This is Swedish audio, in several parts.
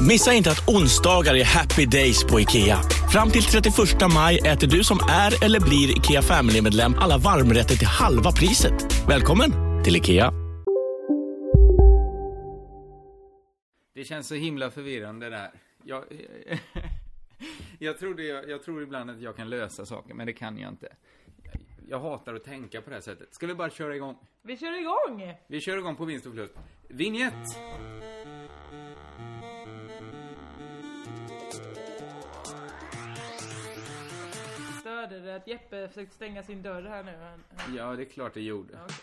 Missa inte att onsdagar är happy days på IKEA. Fram till 31 maj äter du som är eller blir IKEA Family-medlem alla varmrätter till halva priset. Välkommen till IKEA. Det känns så himla förvirrande där. Jag, jag, trodde, jag, jag tror ibland att jag kan lösa saker, men det kan jag inte. Jag, jag hatar att tänka på det här sättet. Ska vi bara köra igång? Vi kör igång! Vi kör igång på vinst och förlust. Vignett! Störde det att Jeppe försökte stänga sin dörr här nu? Han, han... Ja, det är klart det gjorde. Ja, okej.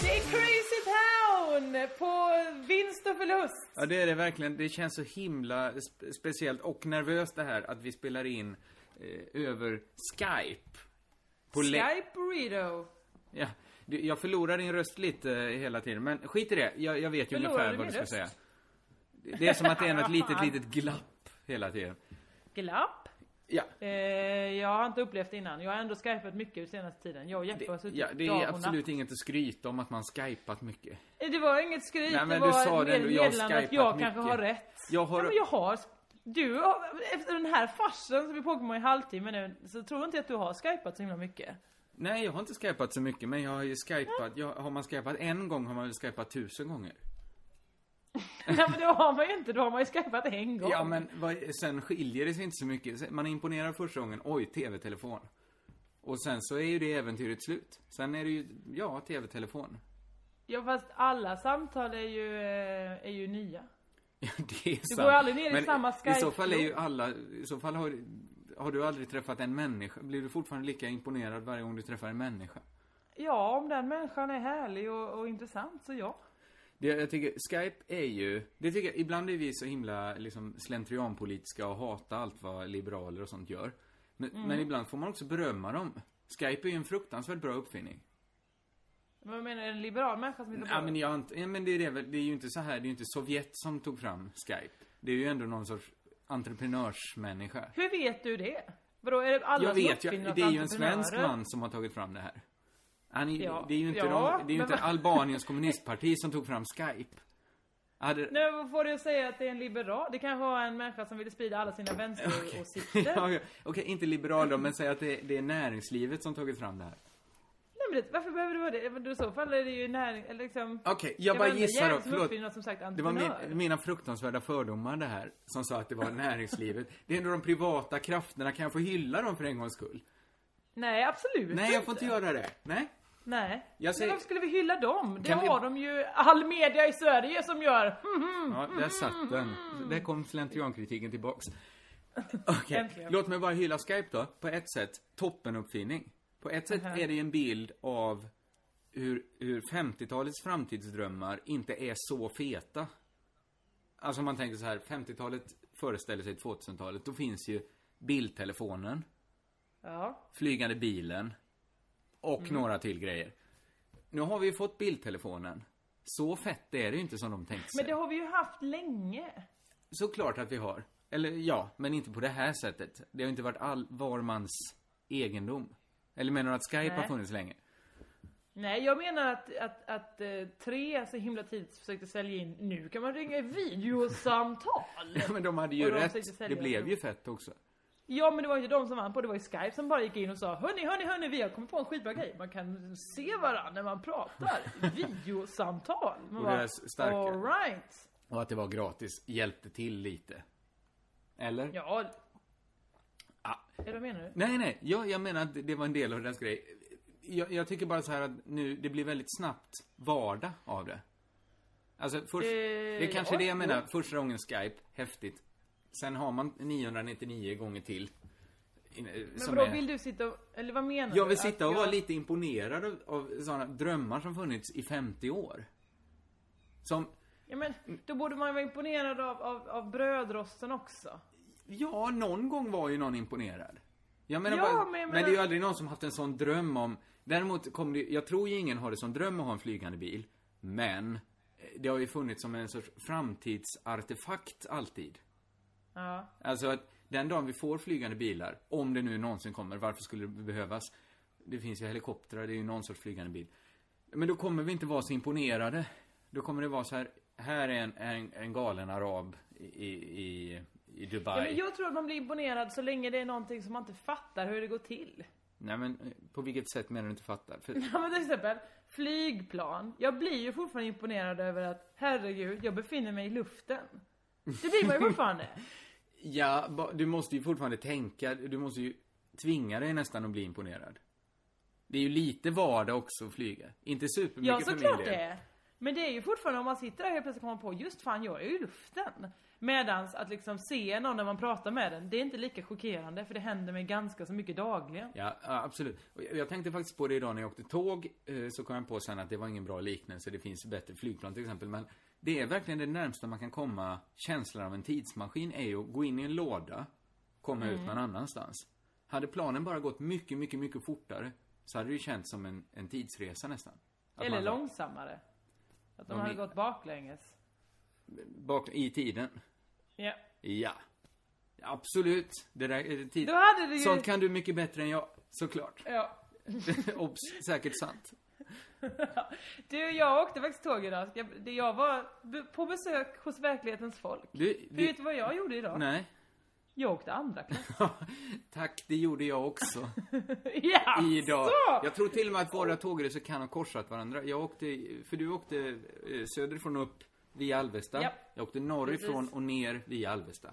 Det är Crazy Town på vinst och förlust. Ja, det är det verkligen. Det känns så himla spe- speciellt och nervöst det här att vi spelar in eh, över Skype. På Skype Burrito. Ja, du, jag förlorar din röst lite eh, hela tiden, men skit i det. Jag, jag vet ju Förlorar ungefär du vad du ska röst? säga. Det är som att det är något litet, litet glapp hela tiden. Glapp. Ja, Eh, jag har inte upplevt det innan. Jag har ändå skypat mycket senaste tiden. Jag och Jeppe har det, suttit ja, det är absolut inget att skryta om att man skypat mycket. Eh, Det var inget skryt, Nej, men det du var sa ett det ändå, jag har att jag kanske mycket. har rätt. Jag har- Ja, men jag har... Du har, efter den här farsen som vi pågår med i halvtimme nu, så tror jag inte att du har skypat så himla mycket. Nej, jag har inte skypat så mycket, men jag har ju skypat, jag, har man skypat en gång har man väl skypat tusen gånger. Ja men det har man ju inte, då har man ju skypat en gång. Ja, men vad, sen skiljer det sig inte så mycket. Man är imponerad första gången, oj, tv-telefon. Och sen så är ju det äventyret slut. Sen är det ju, ja, tv-telefon. Ja fast alla samtal är ju, eh, är ju nya. Ja, det är sant. går ju aldrig ner i Men samma I så fall är ju alla, i så fall har, har du aldrig träffat en människa. Blir du fortfarande lika imponerad varje gång du träffar en människa? Ja, om den människan är härlig och, och intressant så ja. Det, jag tycker, Skype är ju, det tycker jag, ibland är vi så himla liksom slentrianpolitiska och hatar allt vad liberaler och sånt gör. Men, Mm. men ibland får man också berömma dem. Skype är ju en fruktansvärt bra uppfinning. Men vad menar du, en liberal människa som hittar på Ja, men jag ja, men det är det väl, det är ju inte så här, det är ju inte Sovjet som tog fram Skype. Det är ju ändå någon sorts entreprenörsmänniska. Hur vet du det? Vadå, är det alla Jag vet uppfinner det är ju en svensk man som har tagit fram det här. Han är, Ja, det är ju inte, ja, de, det är ju inte Albaniens kommunistparti som tog fram Skype. Hade, Nej, vad får du säga att det är en liberal? Det kanske var en människa som ville sprida alla sina vänsteråsikter. ja, ja. Okej, inte liberal då, men säg att det, det är näringslivet som tagit fram det här. Det, varför behöver det vara det? Men I så fall är det ju näring, eller liksom... Okej, jag det bara gissar då, förlåt. som sagt, Det var min, mina fruktansvärda fördomar det här, som sa att det var näringslivet. Det är ändå de privata krafterna, kan jag få hylla dem för en gångs skull? Nej, absolut Nej, jag får inte göra det. Nej? Nej. Jag säger- Men varför skulle vi hylla dem? Det Kan vi- har de ju all media i Sverige som gör. Ja, där satt den. Där kom slentriankritiken tillbaks. Okej, Äntligen. låt mig bara hylla Skype då. På ett sätt, toppenuppfinning. På ett sätt är det en bild av hur, hur 50-talets framtidsdrömmar inte är så feta. Alltså om man tänker så här, 50-talet föreställer sig 2000-talet. Då finns ju bildtelefonen, Ja. flygande bilen och några till grejer. Nu har vi ju fått bildtelefonen. Så fett är det ju inte som de tänkte sig. Men det har vi ju haft länge. Såklart att vi har. Eller ja, men inte på det här sättet. Det har inte varit all, var mans egendom. Eller menar du att Skype har Nej. funnits länge? Nej, jag menar att, att, att eh, tre så himla tidigt försökte sälja in, nu kan man ringa i videosamtal. Ja, men de hade ju Och rätt. Det blev ju fett också. Ja men det var ju inte de som vann på, det var ju Skype som bara gick in och sa Hörni, hörni, hörni, vi har kommit på en skitbra grej. Man kan se varandra när man pratar. Videosamtal. Man Och deras starka- All right. Och att det var gratis hjälpte till lite. Eller? Ja, Eller vad menar du? Nej, nej. Jag, jag menar att det var en del av deras grej. Jag, jag tycker bara så här att nu, det blir väldigt snabbt vardag av det. Alltså, först, Eh, det är kanske ja, det jag menar. jo. Första gången Skype, häftigt. Sen har man 999 gånger till. Eh, Men är- vill du sitta och, eller vad menar Jag du? vill sitta och Att vara jag- lite imponerad av, av sådana drömmar som funnits i 50 år. Som, Ja men, då borde man vara imponerad av, av, av brödrosten också. Ja, någon gång var ju någon imponerad. Jag menar Ja, bara, men men, jag det är ju aldrig någon som haft en sån dröm om... Däremot kommer det, jag tror ju ingen har det som dröm att ha en flygande bil. Men, eh, det har ju funnits som en sorts framtidsartefakt alltid. Ja. Alltså att den dagen vi får flygande bilar, om det nu någonsin kommer, varför skulle det behövas? Det finns ju helikoptrar, det är ju någon sorts flygande bil. Men då kommer vi inte vara så imponerade. Då kommer det vara så här, här är en, en, en galen arab i, i, i Dubai. ja men jag tror att man blir imponerad så länge det är någonting som man inte fattar hur det går till. Nej men, eh, på vilket sätt menar du inte fattar? För, Ja men till exempel, flygplan. Jag blir ju fortfarande imponerad över att, herregud, jag befinner mig i luften. Det blir man ju fortfarande. ja, du måste ju fortfarande tänka, du måste ju tvinga dig nästan att bli imponerad. Det är ju lite vardag också att flyga. Inte supermycket Ja för min såklart del. det är. Men det är ju fortfarande om man sitter där och helt plötsligt kommer på, just fan jag är ju i luften. Medans att liksom se någon när man pratar med den, det är inte lika chockerande för det händer mig ganska så mycket dagligen. Ja, absolut. Och jag- jag tänkte faktiskt på det idag när jag åkte tåg, eh, så kom jag på sen att det var ingen bra liknelse. Det finns bättre flygplan till exempel. Men det är verkligen det närmsta man kan komma känslan av en tidsmaskin är ju att gå in i en låda, komma Mm. ut någon annanstans. Hade planen bara gått mycket, mycket, mycket fortare så hade det ju känts som en, en tidsresa nästan. Att Eller man- långsammare. Att de Om hade gått baklänges. Bak, I tiden. Ja. Ja. Absolut. Det där är tid. Då hade det ju... Sånt kan du mycket bättre än jag, såklart. Ja. Obs, säkert sant. Du, jag åkte faktiskt tåg idag. Jag- var på besök hos verklighetens folk. Du, Vet du vad jag gjorde idag? Nej. Jag åkte andra klass. Tack, det gjorde jag också. ja! Idag. Så! Jag tror till och med att våra tågresor kan ha korsat varandra. Jag åkte, för du åkte eh, söderifrån upp via Alvesta. Japp. Jag åkte norrifrån Precis. och ner via Alvesta.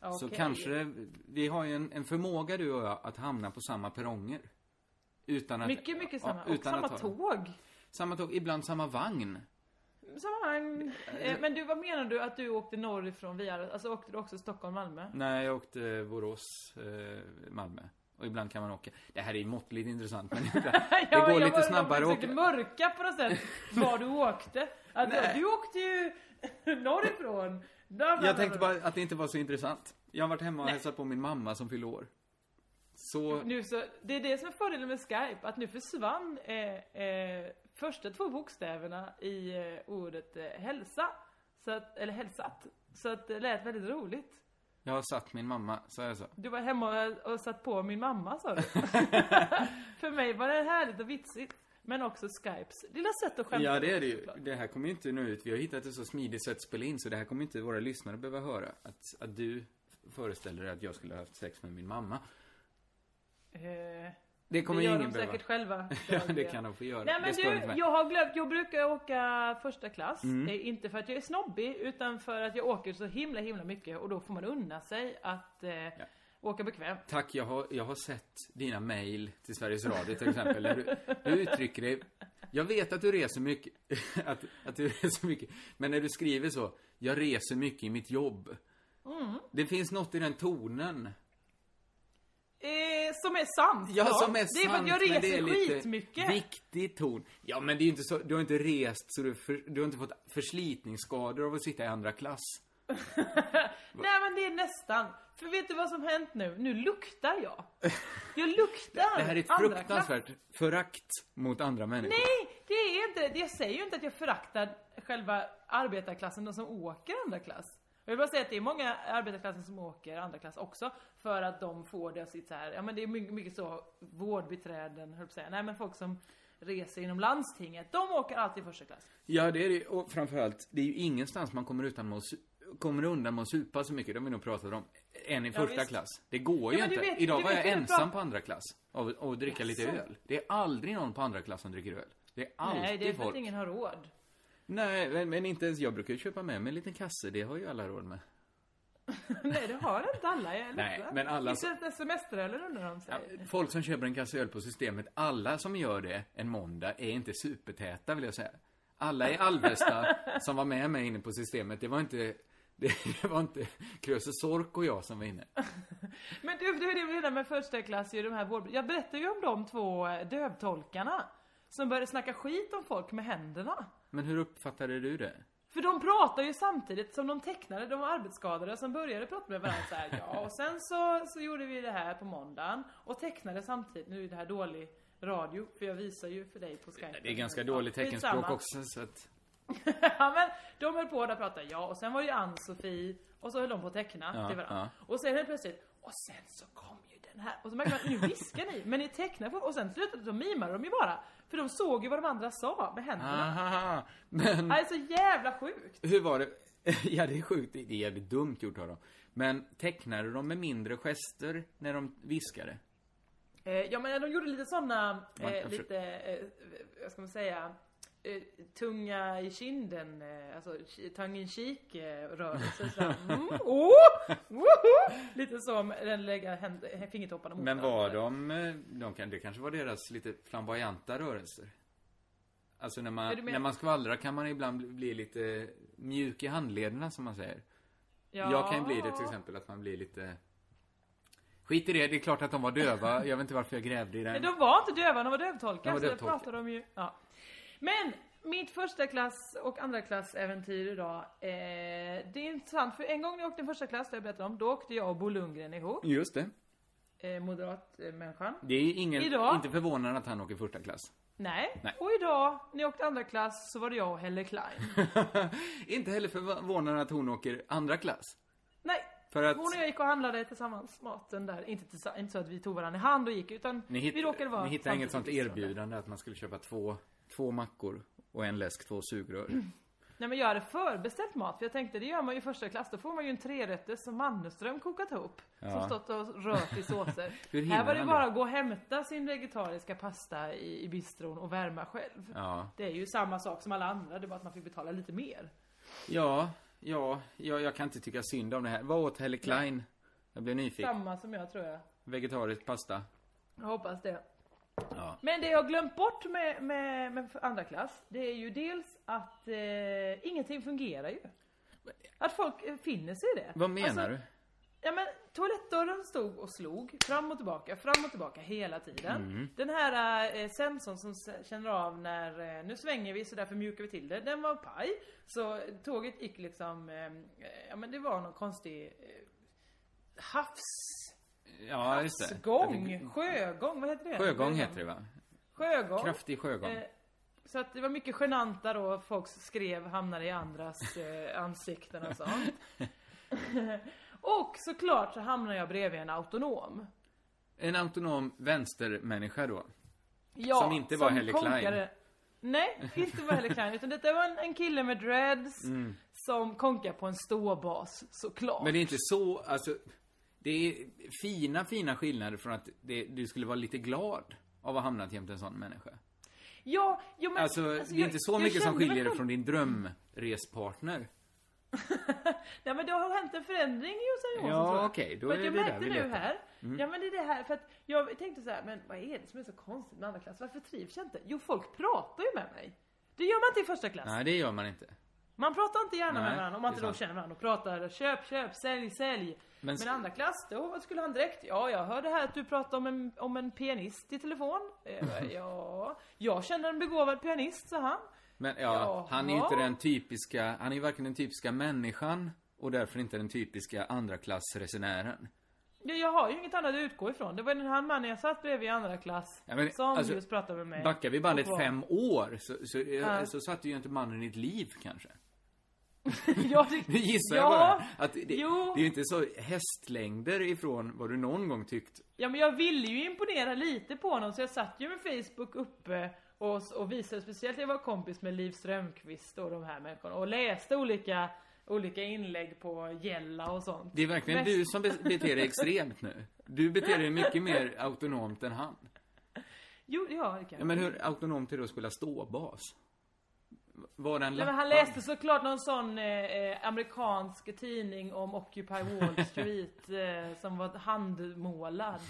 Så Okej. kanske, vi har ju en, en förmåga du och jag att hamna på samma perronger. Utan att... Mycket, mycket ja, samma. och utan samma att ha- tåg. Samma tåg, ibland samma vagn. Samma vagn. Eh, Men du, vad menar du att du åkte norrifrån via, alltså åkte du också Stockholm, Malmö? Nej, jag åkte Borås, eh, Malmö. Och ibland kan man åka. Det här är måttligt intressant men det, Ja, går jag lite var- snabbare Jag att åka. mörka på något sätt var du åkte. Nej. du åkte ju norrifrån. Jag tänkte bara att det inte var så intressant. Jag har varit hemma och Nej. hälsat på min mamma som fyller år. Så, Nu så, det är det som är fördelen med Skype, att nu försvann eh, eh, första två bokstäverna i eh, ordet eh, hälsa. Så att, eller hälsat. Så att det lät väldigt roligt. jag har satt min mamma, så jag så. Du var hemma och, satt på min mamma sa du. För mig var det härligt och vitsigt. Men också Skypes lilla sätt att skämta. Ja, det är det ju. Det här kommer ju inte nå ut. Vi har hittat ett så smidigt sätt att spela in, så det här kommer inte våra lyssnare behöva höra. Att, att du föreställer dig att jag skulle ha haft sex med min mamma. Eh, Det kommer det gör ingen de behöva. säkert själva. Ja, det kan de få göra. Nej men du, jag har glömt, jag brukar åka första klass. Mm. Det är inte för att jag är snobbig, utan för att jag åker så himla himla mycket och då får man unna sig att eh, åka bekvämt. Tack, jag har, jag har sett dina mejl till Sveriges Radio till exempel. Där du, du uttrycker dig. Jag vet att du reser mycket. Att, att du reser mycket. Men när du skriver så. Jag reser mycket i mitt jobb. Mm. Det finns något i den tonen. Eh, som är sant. Ja, som är Det är för att jag sant, men det reser är lite skitmycket. Viktig ton. Ja, men det är ju inte så. Du har inte rest så du, för, du har inte fått förslitningsskador av att sitta i andra klass. Nej men det är nästan. För vet du vad som hänt nu? Nu luktar jag. Jag luktar Det här är ett fruktansvärt förakt mot andra människor. Nej, det är inte, jag säger ju inte att jag föraktar själva arbetarklassen, de som åker andra klass. Jag vill bara säga att det är många arbetarklassen som åker andra klass också, för att de får det av sitt så här, ja men det är mycket, så, vårdbiträden, höll säga. Nej men folk som reser inom landstinget, de åker alltid första klass. Ja, det är det. Och framförallt, det är ju ingenstans man kommer, utan att, kommer undan med att supa så mycket. Det har vi nog pratat om. Än i Ja, första visst. klass. Det går ju Ja, men inte. vet- Idag var jag ensam på andra klass. Och, och dricka lite Jaså? öl. Det är aldrig någon på andra klass som dricker öl. Det är alltid Nej, det är för folk. att ingen har råd. Nej, men, inte ens jag brukar ju köpa med mig en liten kasse. Det har ju alla råd med. Nej, det har inte alla. Jag Nej, men alla- Finns det ett semesteröl undrar de Ja, sig. Folk som köper en kasse öl på systemet, alla som gör det en måndag är inte supertäta vill jag säga. Alla i Alvesta som var med mig inne på systemet, det var inte det var inte Krösus Sork och jag som var inne. Men du, det är det vi menar med första klass, ju de här vård... Jag berättade ju om de två dövtolkarna. Som började snacka skit om folk med händerna. Men hur uppfattade du det? För de pratar ju samtidigt som de tecknade, de var arbetsskadade som började prata med varandra så här, ja och sen så, så gjorde vi det här på måndagen och tecknade samtidigt, nu är det här dålig radio, för jag visar ju för dig på Skype. Det är ganska dåligt teckenspråk också så att... ja men de höll på där och pratade, ja och sen var det ju Ann-Sofie och så höll de på att teckna Ja, till varandra. ja. Och sen helt plötsligt, och sen så kom ju den här. Och så märkte man, nu viskar ni, men ni tecknar för, och sen slutade de mimade de ju bara. För de såg ju vad de andra sa med händerna. Aha, men Det är så jävla sjukt. hur var det? ja, det är sjukt. Det är jävligt dumt gjort av dem. Men tecknade de med mindre gester när de viskade? Eh, ja men de gjorde lite såna, Ja, eh, lite, eh, vad ska man säga, eh, tunga i kinden, eh, alltså tongue in cheek eh, rörelser sådär. Mm, oh, woho! Lite som den lägga händ, fingertopparna mot Men var de, de kan, det kanske var deras lite flamboyanta rörelser? Alltså när Är man, när man skvallrar kan man ibland bli, lite mjuk i handlederna som man säger. Ja. Jag kan ju bli det till exempel att man blir lite Skit i det, det är klart att de var döva. Jag vet inte varför jag grävde i Men den. de var inte döva, de var dövtolkar. De var så det dövtolkar. pratade de ju, ja. Men mitt första klass och andra klass äventyr idag. Eh, det är intressant för en gång när jag åkte i första klass, det jag berättat om, då åkte jag och Bo Lundgren ihop. Just det. Eh, moderat eh, människan. Det är ingen, Idag- inte förvånande att han åker första klass. Nej. Nej. Och idag, när jag åkte andra klass, så var det jag och Helle Klein. inte heller förvånande att hon åker andra klass. Nej. För att Hon och jag gick och handlade tillsammans maten där. Inte, tillsa- inte så att vi tog varandra i hand och gick, utan hitt, vi råkade vara ni hittade inget sånt erbjudande att man skulle köpa två, två mackor och en läsk, två sugrör. Nej men jag hade förbeställt mat, för jag tänkte det gör man ju i första klass, då får man ju en trerätters som Mannerström kokat ihop. Som Ja. stått och rört i såser. Här var det bara att gå och hämta sin vegetariska pasta i, i bistron och värma själv. Ja. Det är ju samma sak som alla andra, det är bara att man fick betala lite mer. Ja, ja, ja, jag kan inte tycka synd om det här. Vad åt Helle Klein? Jag blev nyfiken. Samma som jag tror jag. Vegetarisk pasta. Jag hoppas det. Ja. Men det jag har glömt bort med, med, med andra klass, det är ju dels att eh, ingenting fungerar ju. Att folk eh, finner sig i det. Vad menar Alltså, du? Ja men toalettdörren stod och slog fram och tillbaka, fram och tillbaka hela tiden. Mm. Den här eh, sensorn som känner av när, eh, nu svänger vi så därför mjukar vi till det, den var paj. Så tåget gick liksom, eh, ja men det var någon konstig eh, havs... Ja, just det. Gång, sjögång, vad heter det? Sjögång heter det va? Sjögång. Kraftig sjögång. Eh, så att det var mycket genanta då, folk skrev, hamnade i andras eh, ansikten och sånt. och såklart så hamnade jag bredvid en autonom. En autonom vänstermänniska då. Ja, Som inte var Helle Klein. Nej, inte var Helle Klein, utan detta var en, en kille med dreads som konkar på en ståbas, såklart. Mm. Men det är inte så, alltså. Det är fina, fina skillnader från att det, du skulle vara lite glad av att ha hamnat jämte en sån människa. Ja, jo men... Alltså, det är jag- inte så mycket som skiljer dig från din drömrespartner. Nej men det har hänt en förändring Jossan Johansson Ja, okej, då För att är jag det där vi nu här, Mm. ja men det är det här för att jag tänkte så här, men vad är det som är så konstigt med andra klass? Varför trivs jag inte? Jo folk pratar ju med mig. Det gör man inte i första klass. Nej, det gör man inte. Man pratar inte gärna Nej, med varandra om man inte då känner varandra och pratar köp, köp, sälj, sälj. Men- Men, andra klass, då vad skulle han direkt? Ja, jag hörde här att du pratade om en, om en pianist i telefon. Eh, ja, jag känner en begåvad pianist, sa han. Men ja, Jaha. han är ju inte den typiska, han är ju varken den typiska människan och därför inte den typiska andra klassresenären. Ja, jag har ju inget annat att utgå ifrån. Det var den här mannen jag satt bredvid i andra klass Ja, men, som alltså, just pratade med mig. Backar vi bandet fem år så, så, Ja. så satt ju inte mannen i ett liv kanske. ja, det, Nu gissar ja, jag bara. Att det, det jo. är ju inte så hästlängder ifrån vad du någon gång tyckt. Ja men jag ville ju imponera lite på honom så jag satt ju med Facebook uppe och, och visade speciellt jag var kompis med Liv Strömquist och de här människorna och läste olika, olika inlägg på Gälla och sånt. Det är verkligen Mest- du som be- beter dig extremt nu. Du beter dig mycket mer autonomt än han. Jo, ja det kan Ja, men hur autonomt är det att spela ståbas? Var den Nej, men han läste såklart någon sån eh, eh, amerikansk tidning om Occupy Wall Street eh, som var handmålad.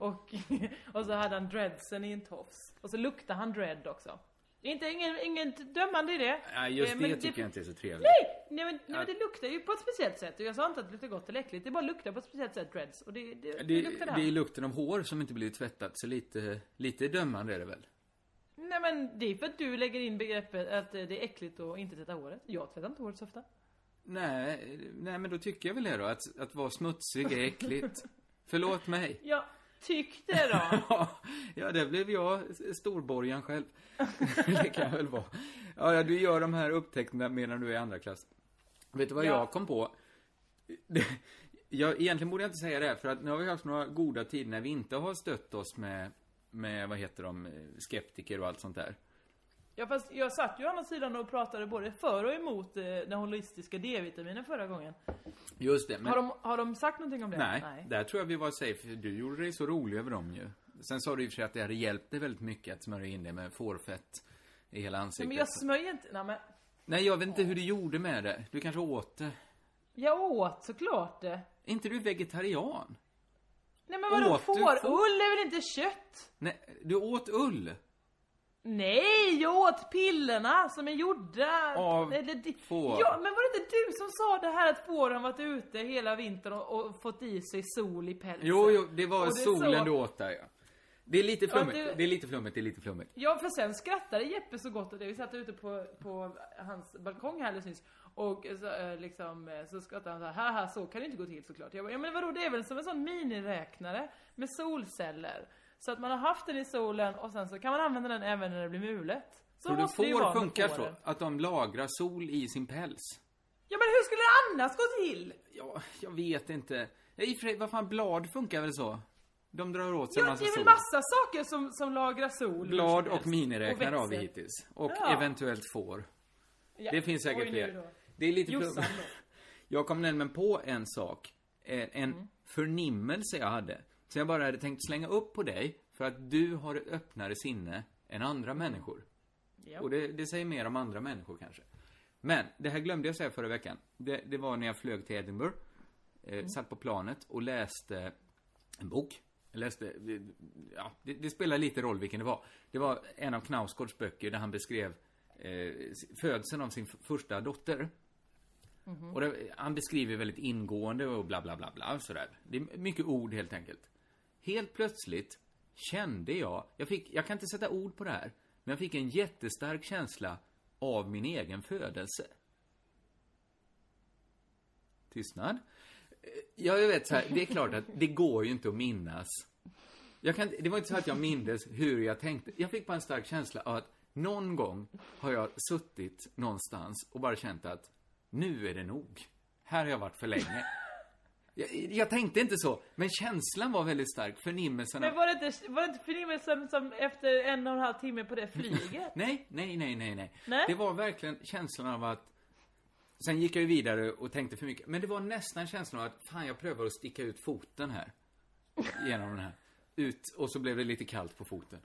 Och, och så hade han dreadsen i en tofs. Och så luktade han dread också. Inte, ingen, ingen dömande i det. Nej, just Eh, det tycker jag inte är så trevligt. Nej! Nej men, nej, men det luktar ju på ett speciellt sätt. Och jag sa inte att det luktar gott eller äckligt. Det bara luktar på ett speciellt sätt, dreads. Och det, det, det, Det, luktar det det är lukten av hår som inte blivit tvättat, så lite, lite dömande är det väl? Nej men det är för att du lägger in begreppet att det är äckligt att inte tvätta håret. Jag tvättar inte håret så ofta. Nej, nej men då tycker jag väl det då, att, att vara smutsig är äckligt. Förlåt mig. Jag tyckte då. Ja, ja, där blev jag storborgaren själv. det kan jag väl vara. Ja, ja, du gör de här upptäckterna medan du är i andra klass. Vet du vad Ja. jag kom på? Det, jag, egentligen borde jag inte säga det, för att nu har vi haft några goda tider när vi inte har stött oss med, med vad heter de, skeptiker och allt sånt där. Ja fast jag satt ju å andra sidan och pratade både för och emot eh, den holistiska D-vitaminen förra gången. Just det, men... Har, de, har de sagt någonting om det? Nej, där tror jag vi var safe. Du gjorde dig så rolig över dem ju. Sen sa du i och för sig att det hade hjälpt dig väldigt mycket att smörja in det med fårfett i hela Nej, ansiktet. men jag smörjer inte, nej men Nej, jag vet inte hur du gjorde med det. Du kanske åt det. jag åt såklart det. Är inte du vegetarian? Nej men vadå, Åt du fårull får- är väl inte kött? Nej, du åt ull. Nej, jag åt pillerna som är gjorda Av Eller det- får. Ja, men var det inte du som sa det här att fåren varit ute hela vintern och, och fått i sig sol i pälsen? Jo, jo, det var Och det solen så- du åt där, ja. Det är lite flummigt, det- det... är lite flummigt, det är lite flummigt. Ja, för sen skrattade Jeppe så gott åt det. Vi satt ute på, på hans balkong här alldeles nyss. Och så, eh, liksom, eh, så skrattade han så här, haha, så kan det inte gå till såklart. Jag bara, ja men vadå, det är väl som en sån miniräknare med solceller. Så att man har haft den i solen och sen så kan man använda den även när det blir mulet. Så Tror du får funkar så? Att de lagrar sol i sin päls? Ja men hur skulle det annars gå till? Ja, jag vet inte. I och för sig, vad fan, blad funkar väl så? De drar åt sig Ja, en massa det är väl sol. massa saker som, som lagrar sol. Blad och miniräknare har vi hittills. Och Ja. eventuellt får. Ja. Det finns säkert fler. Det är lite Jossan då. Jag kom nämligen på en sak. En, en Mm. förnimmelse jag hade. Så jag bara hade tänkt slänga upp på dig för att du har ett öppnare sinne än andra människor. Ja. Och det, det säger mer om andra människor kanske. Men, det här glömde jag säga förra veckan. Det, det var när jag flög till Edinburgh. Eh, Mm. Satt på planet och läste en bok. Jag läste, ja, det, det spelar lite roll vilken det var. Det var en av Knausgårds böcker där han beskrev eh, födseln av sin första dotter. Och det, han beskriver väldigt ingående och bla bla bla bla sådär. Det är mycket ord helt enkelt. Helt plötsligt kände jag, jag fick, jag kan inte sätta ord på det här, men jag fick en jättestark känsla av min egen födelse. Tystnad. Ja, jag vet så här, det är klart att det går ju inte att minnas. Jag kan, det var inte så att jag mindes hur jag tänkte. Jag fick bara en stark känsla av att någon gång har jag suttit någonstans och bara känt att nu är det nog. Här har jag varit för länge. Jag, jag tänkte inte så, men känslan var väldigt stark. Förnimmelsen Men var det inte, var det inte förnimmelsen som efter en och en halv timme på det flyget? Nej, nej, nej, nej, nej. Nej? Det var verkligen känslan av att... Sen gick jag ju vidare och tänkte för mycket. Men det var nästan känslan av att, fan jag prövar att sticka ut foten här. Genom den här. Ut, och så blev det lite kallt på foten.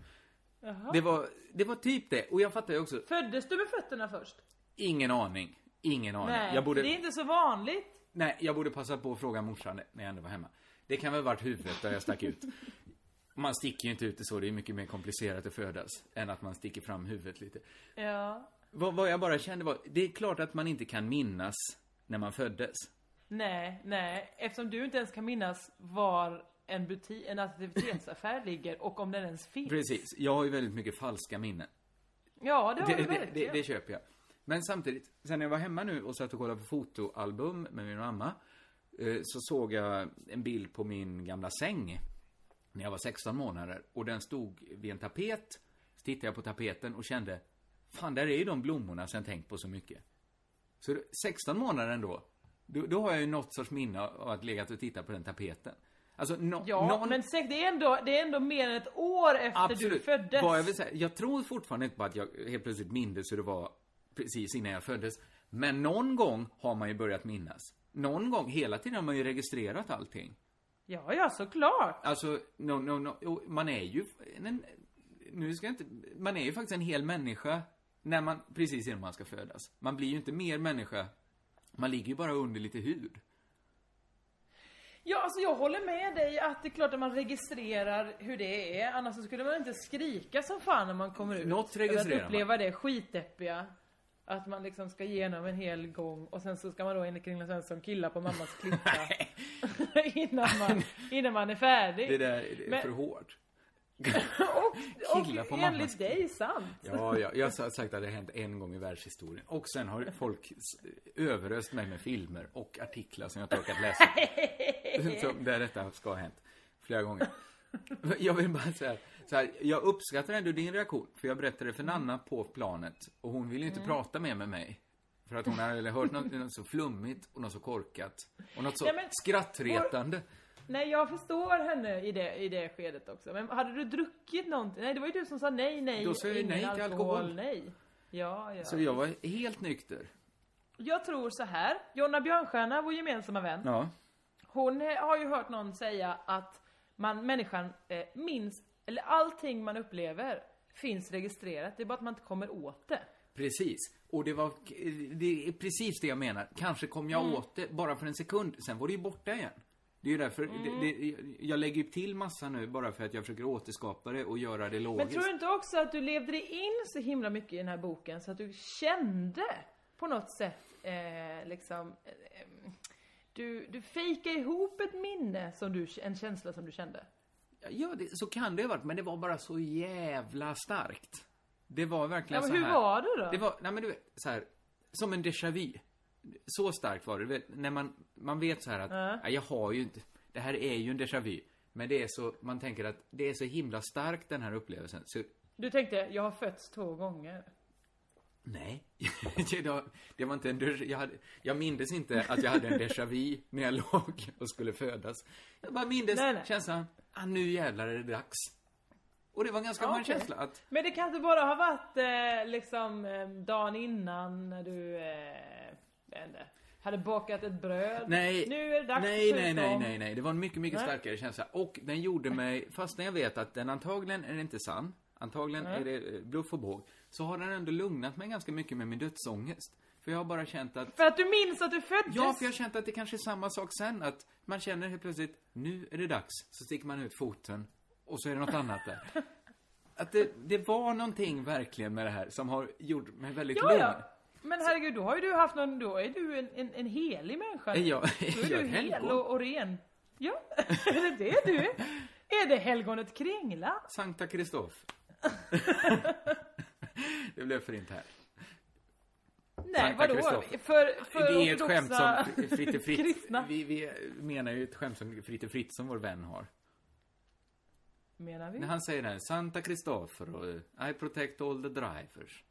Det var, det var typ det. Och jag fattar ju också, Föddes du med fötterna först? ingen aning. Ingen aning. Nej, jag borde, det är inte så vanligt. nej, jag borde passa på att fråga morsan när jag ändå var hemma. Det kan väl varit huvudet där jag stack ut. Man sticker ju inte ut det så, det är mycket mer komplicerat att födas. Än att man sticker fram huvudet lite. Ja. Vad, vad jag bara kände var, det är klart att man inte kan minnas när man föddes. Nej, nej. Eftersom du inte ens kan minnas var en butik, en aktivitetsaffär ligger och om den ens finns. Precis, jag har ju väldigt mycket falska minnen. Ja, det har Det, du det, det, verkligen. det köper jag. Men samtidigt, sen när jag var hemma nu och satt och kollade på fotoalbum med min mamma, eh, så såg jag en bild på min gamla säng när jag var 16 månader och den stod vid en tapet. Så tittade jag på tapeten och kände, fan där är ju de blommorna som jag tänkt på så mycket. Så det- 16 månader ändå, då, då har jag ju något sorts minne av att legat och tittat på den tapeten. Alltså, no, Ja, någon... men det är, ändå, det är ändå mer än ett år efter du föddes. Vad jag vill säga, jag tror fortfarande inte på att jag helt plötsligt mindes hur det var precis innan jag föddes. Men någon gång har man ju börjat minnas. Någon gång, hela tiden har man ju registrerat allting. Ja, ja, såklart. Alltså, no, no, no, man är ju en, nu ska jag inte, man är ju faktiskt en hel människa När man, precis innan man ska födas. Man blir ju inte mer människa. Man ligger ju bara under lite hud. Ja, alltså jag håller med dig att det är klart att man registrerar hur det är. Annars så skulle man inte skrika som fan när man kommer ut. Något registrerar Att uppleva det skitdeppiga. Att man liksom ska igenom en hel gång och sen så ska man då enligt Kringlan Svensson killa på mammas klippa. innan, man, innan man är färdig. Det där det är Men- för hårt. och Killa på och mammas enligt dig sant. Ja, ja, jag har sagt att det har hänt en gång i världshistorien. Och sen har folk överöst mig med filmer och artiklar som jag inte orkat läsa. Som där detta ska ha hänt. Flera gånger. Jag vill bara säga så här, jag uppskattar ändå din reaktion. För jag berättade för Nanna på planet. Och hon ville ju inte prata mer med mig. För att hon hade hört något, något så flummigt och något så korkat. Och något så Ja, men- skrattretande. Nej, jag förstår henne i det, i det skedet också. Men hade du druckit någonting? Nej, det var ju du som sa nej, nej. Då sa jag nej till alkohol. Nej. Ja, ja. Så jag var helt nykter. Jag tror så här. Jonna Björnstjärna, vår gemensamma vän. Ja. Hon har ju hört någon säga att man, människan eh, minst, eller allting man upplever finns registrerat. Det är bara att man inte kommer åt det. Precis. Och det var, det är precis det jag menar. Kanske kom jag Mm. åt det bara för en sekund, sen var det ju borta igen. Det är ju därför, Mm. det, det, jag lägger ju till massa nu bara för att jag försöker återskapa det och göra det Men logiskt. tror du inte också att du levde dig in så himla mycket i den här boken så att du kände på något sätt eh, liksom eh, eh, du, du fejkade ihop ett minne som du, en känsla som du kände. Ja, det, så kan det ha varit, men det var bara så jävla starkt. Det var verkligen Ja, men så hur här. var det då? Det var, nej men du vet, så här, som en déjà vu. Så starkt var det. Du vet, när man, man vet så här att, ja, jag har ju inte, det här är ju en déjà vu. Men det är så, man tänker att det är så himla starkt den här upplevelsen. Så, Du tänkte, jag har fötts två gånger. Nej. det, var, inte en, déjà- jag, hade, jag mindes inte att jag hade en déjà vu när jag låg och skulle födas. Jag bara mindes Nej, nej. känslan, ah, nu jävlar är det dags. Och det var en ganska Ja, skön okej. känsla att, Men det kan inte bara ha varit eh, liksom eh, dagen innan när du, eh, inte, hade bakat ett bröd. Nej, Nu är det dags nej, nej, nej, nej, nej. Det var en mycket, mycket Nej. starkare känsla. Och den gjorde mig, fastän jag vet att den antagligen är inte sann, antagligen är det eh, bluff och båg, så har den ändå lugnat mig ganska mycket med min dödsångest. För jag har bara känt att, För att du minns att du föddes? ja, för jag har känt att det kanske är samma sak sen, att man känner helt plötsligt, nu är det dags, så sticker man ut foten, och så är det något annat där. Att det, det var någonting verkligen med det här som har gjort mig väldigt Ja, lugn. ja. Men herregud, då har ju du haft någon, då är du en, en, en helig människa. Är jag- då är är jag du hel och, och ren. Ja, är det det du är? Är det helgonet Kringla? Sankta Kristoff. det blev för inte här. Nej, vadå? För, för det är ett skämt som Fritte Fritt, vi, vi menar ju ett skämt som Fritte Fritt som vår vän har. Menar vi? När han säger det här, Santa Kristoffer och eh, I protect all the drivers.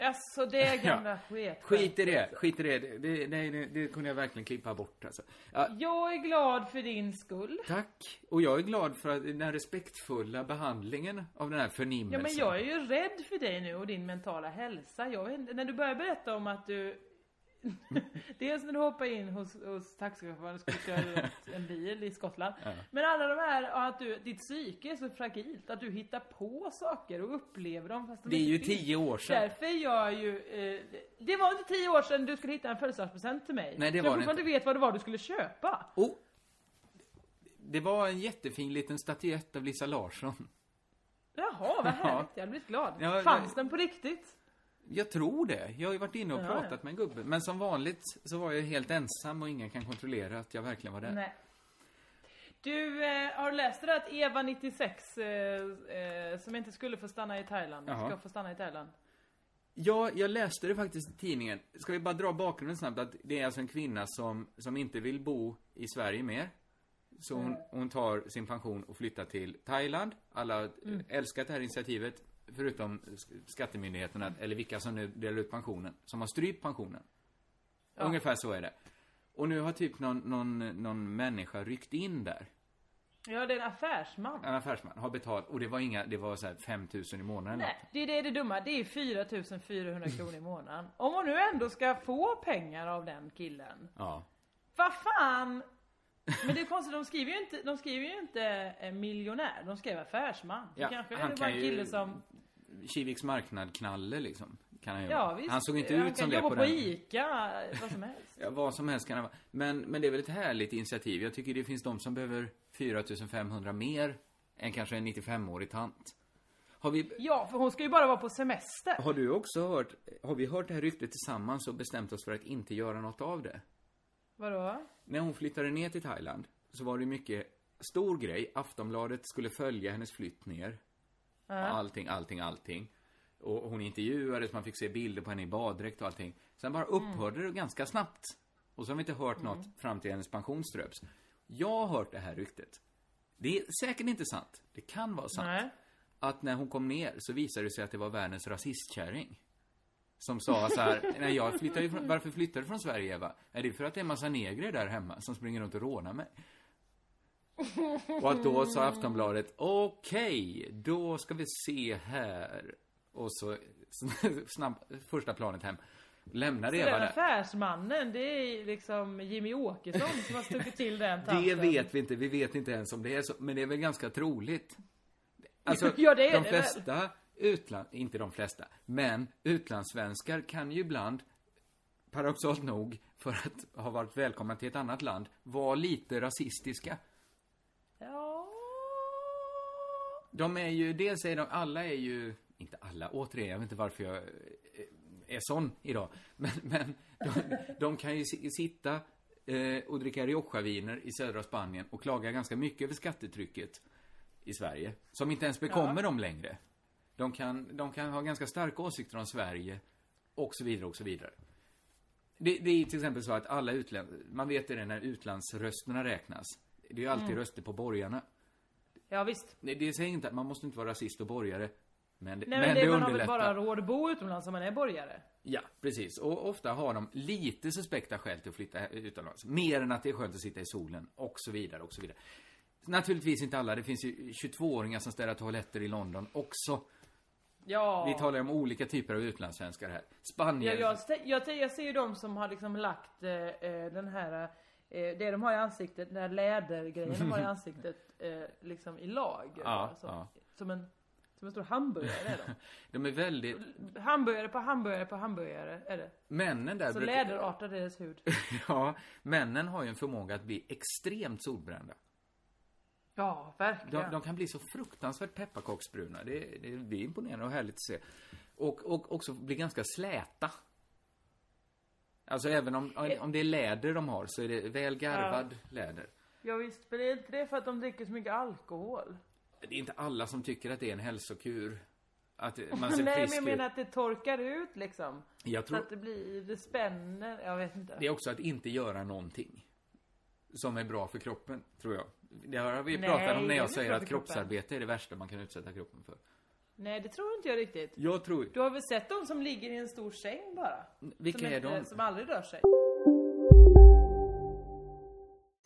Alltså det gamla skit. Skit i det, skit i det. Det, det, det, det, kunde jag verkligen klippa bort alltså. Ja, Jag är glad för din skull. tack. Och jag är glad för att den respektfulla behandlingen av den här Ja förnimmelsen. men jag är ju rädd för dig nu och din mentala hälsa. Jag när du börjar berätta om att du Dels när du hoppar in hos, hos taxichauffören och skulle köra runt en bil i Skottland. Men alla de här, att du, ditt psyke är så fragilt. Att du hittar på saker och upplever dem fast de Det är inte ju finns. tio år sedan. Därför är jag ju... Eh, det var inte tio år sedan du skulle hitta en födelsedagspresent till mig. Nej, det Så var jag det fortfarande vet vad det var du skulle köpa. Oh, det var en jättefin liten statyett av Lisa Larsson. Jaha, vad härligt. Jag hade blivit glad. Ja, Fanns den på riktigt? Jag tror det. Jag har ju varit inne och Ja, pratat ja. med en gubbe. Men som vanligt så var jag helt ensam och ingen kan kontrollera att jag verkligen var där. Nej. Du, eh, har läst det där att Eva 96, eh, eh, som inte skulle få stanna i Thailand, Jaha. ska få stanna i Thailand? Ja, jag läste det faktiskt i tidningen. Ska vi bara dra bakgrunden snabbt? Att det är alltså en kvinna som, som inte vill bo i Sverige mer. Så hon, hon tar sin pension och flyttar till Thailand. Alla mm. älskat det här initiativet. Förutom sk- skattemyndigheterna, eller vilka som nu delar ut pensionen. Som har strypt pensionen. Ungefär så är det. Och nu har typ någon, någon, någon människa ryckt in där. Ja, det är en affärsman. En affärsman har betalt, och det var inga, det var så här 5000 i månaden. Nej, det är det, det dumma. Det är 4400 kronor i månaden. Om hon nu ändå ska få pengar av den killen. Ja. Vad fan! Men det är konstigt, de skriver ju inte, de skriver ju inte eh, miljonär, de skriver affärsman. Det Ja, kanske han är bara kan en ju- kille som... Kiviks marknad-knalle liksom. Kan han. Ja, visst. han såg inte han ut som kan det jobba på, på den. ICA, vad som helst. Ja, vad som helst kan det vara. Men, men det är väl ett härligt initiativ. Jag tycker det finns de som behöver 4500 mer än kanske en 95-årig tant. Har vi, Ja, för hon ska ju bara vara på semester. har du också hört, har vi hört det här ryktet tillsammans och bestämt oss för att inte göra något av det? Vadå? När hon flyttade ner till Thailand så var det mycket stor grej. Aftonbladet skulle följa hennes flytt ner. Allting, allting, allting. Och hon intervjuades, man fick se bilder på henne i baddräkt och allting. Sen bara upphörde det ganska snabbt. Och så har vi inte hört något fram till hennes pension ströps. Jag har hört det här ryktet. Det är säkert inte sant. Det kan vara sant. Nej. Att när hon kom ner så visade det sig att det var världens rasistkärring. Som sa så här, nej jag flyttar ju från, varför flyttar du från Sverige Eva? Är det för att det är en massa negrer där hemma som springer runt och rånar mig? Och att då sa Aftonbladet, okej, då ska vi se här. Och så snabbt, första planet hem. Lämnade Så Eva där. affärsmannen, det är liksom Jimmy Åkesson som har stuckit till den Det tanten. vet vi inte, vi vet inte ens om det är så, men det är väl ganska troligt. Alltså, Ja, det är de det väl. flesta utland, inte de flesta, men utlandssvenskar kan ju ibland, paradoxalt nog, för att ha varit välkomna till ett annat land, vara lite rasistiska. Ja... De är ju, dels är de, alla är ju, inte alla, återigen, jag vet inte varför jag eh, är sån idag. Men, men de, de kan ju si- sitta eh, och dricka Rioja-viner i södra Spanien och klaga ganska mycket över skattetrycket i Sverige. Som inte ens bekommer dem längre. De kan, de kan ha ganska starka åsikter om Sverige och så vidare och så vidare. Det, det är till exempel så att alla utländ, man vet det när utlandsrösterna räknas. Det är ju alltid röster på borgarna. Ja, visst. Nej, det säger inte att man måste inte vara rasist och borgare. Men, det- Nej, men men det, det, man har väl bara råd att bo utomlands om man är borgare? Ja, precis. Och ofta har de lite suspekta skäl till att flytta utomlands. Mer än att det är skönt att sitta i solen. Och så vidare, och så vidare. Naturligtvis inte alla. Det finns ju 22-åringar som städar toaletter i London också. Ja. Vi talar om olika typer av utlandssvenskar här. Spanien. Jag, jag, jag, jag ser ju de som har liksom lagt eh, eh, den här, eh, det de har i ansiktet, den här lädergrejen de har i ansiktet, eh, liksom i lager. Ja, alltså. ja. Som en, som en stor hamburgare är de. De är väldigt... Hamburgare på hamburgare på hamburgare är det. Männen där Så brukar- läderartad är deras hud. Ja, männen har ju en förmåga att bli extremt solbrända. Ja, verkligen. De, de kan bli så fruktansvärt pepparkaksbruna. Det, det, det är imponerande och härligt att se. Och, och också bli ganska släta. Alltså även om, om det är läder de har så är det väl garvad läder. Ja, visst, men det är inte det för att de dricker så mycket alkohol? Det är inte alla som tycker att det är en hälsokur. Att man ser Nej, men jag menar ut. att det torkar ut liksom. Jag Så tror, att det blir, det spänner, jag vet inte. det är också att inte göra någonting. Som är bra för kroppen, tror jag. Det har vi Nej, pratat om när jag säger att kroppen. kroppsarbete är det värsta man kan utsätta kroppen för. Nej, det tror inte jag riktigt. Jag tror... Du har väl sett de som ligger i en stor säng bara? Vilka som är inte- de? Som aldrig rör sig.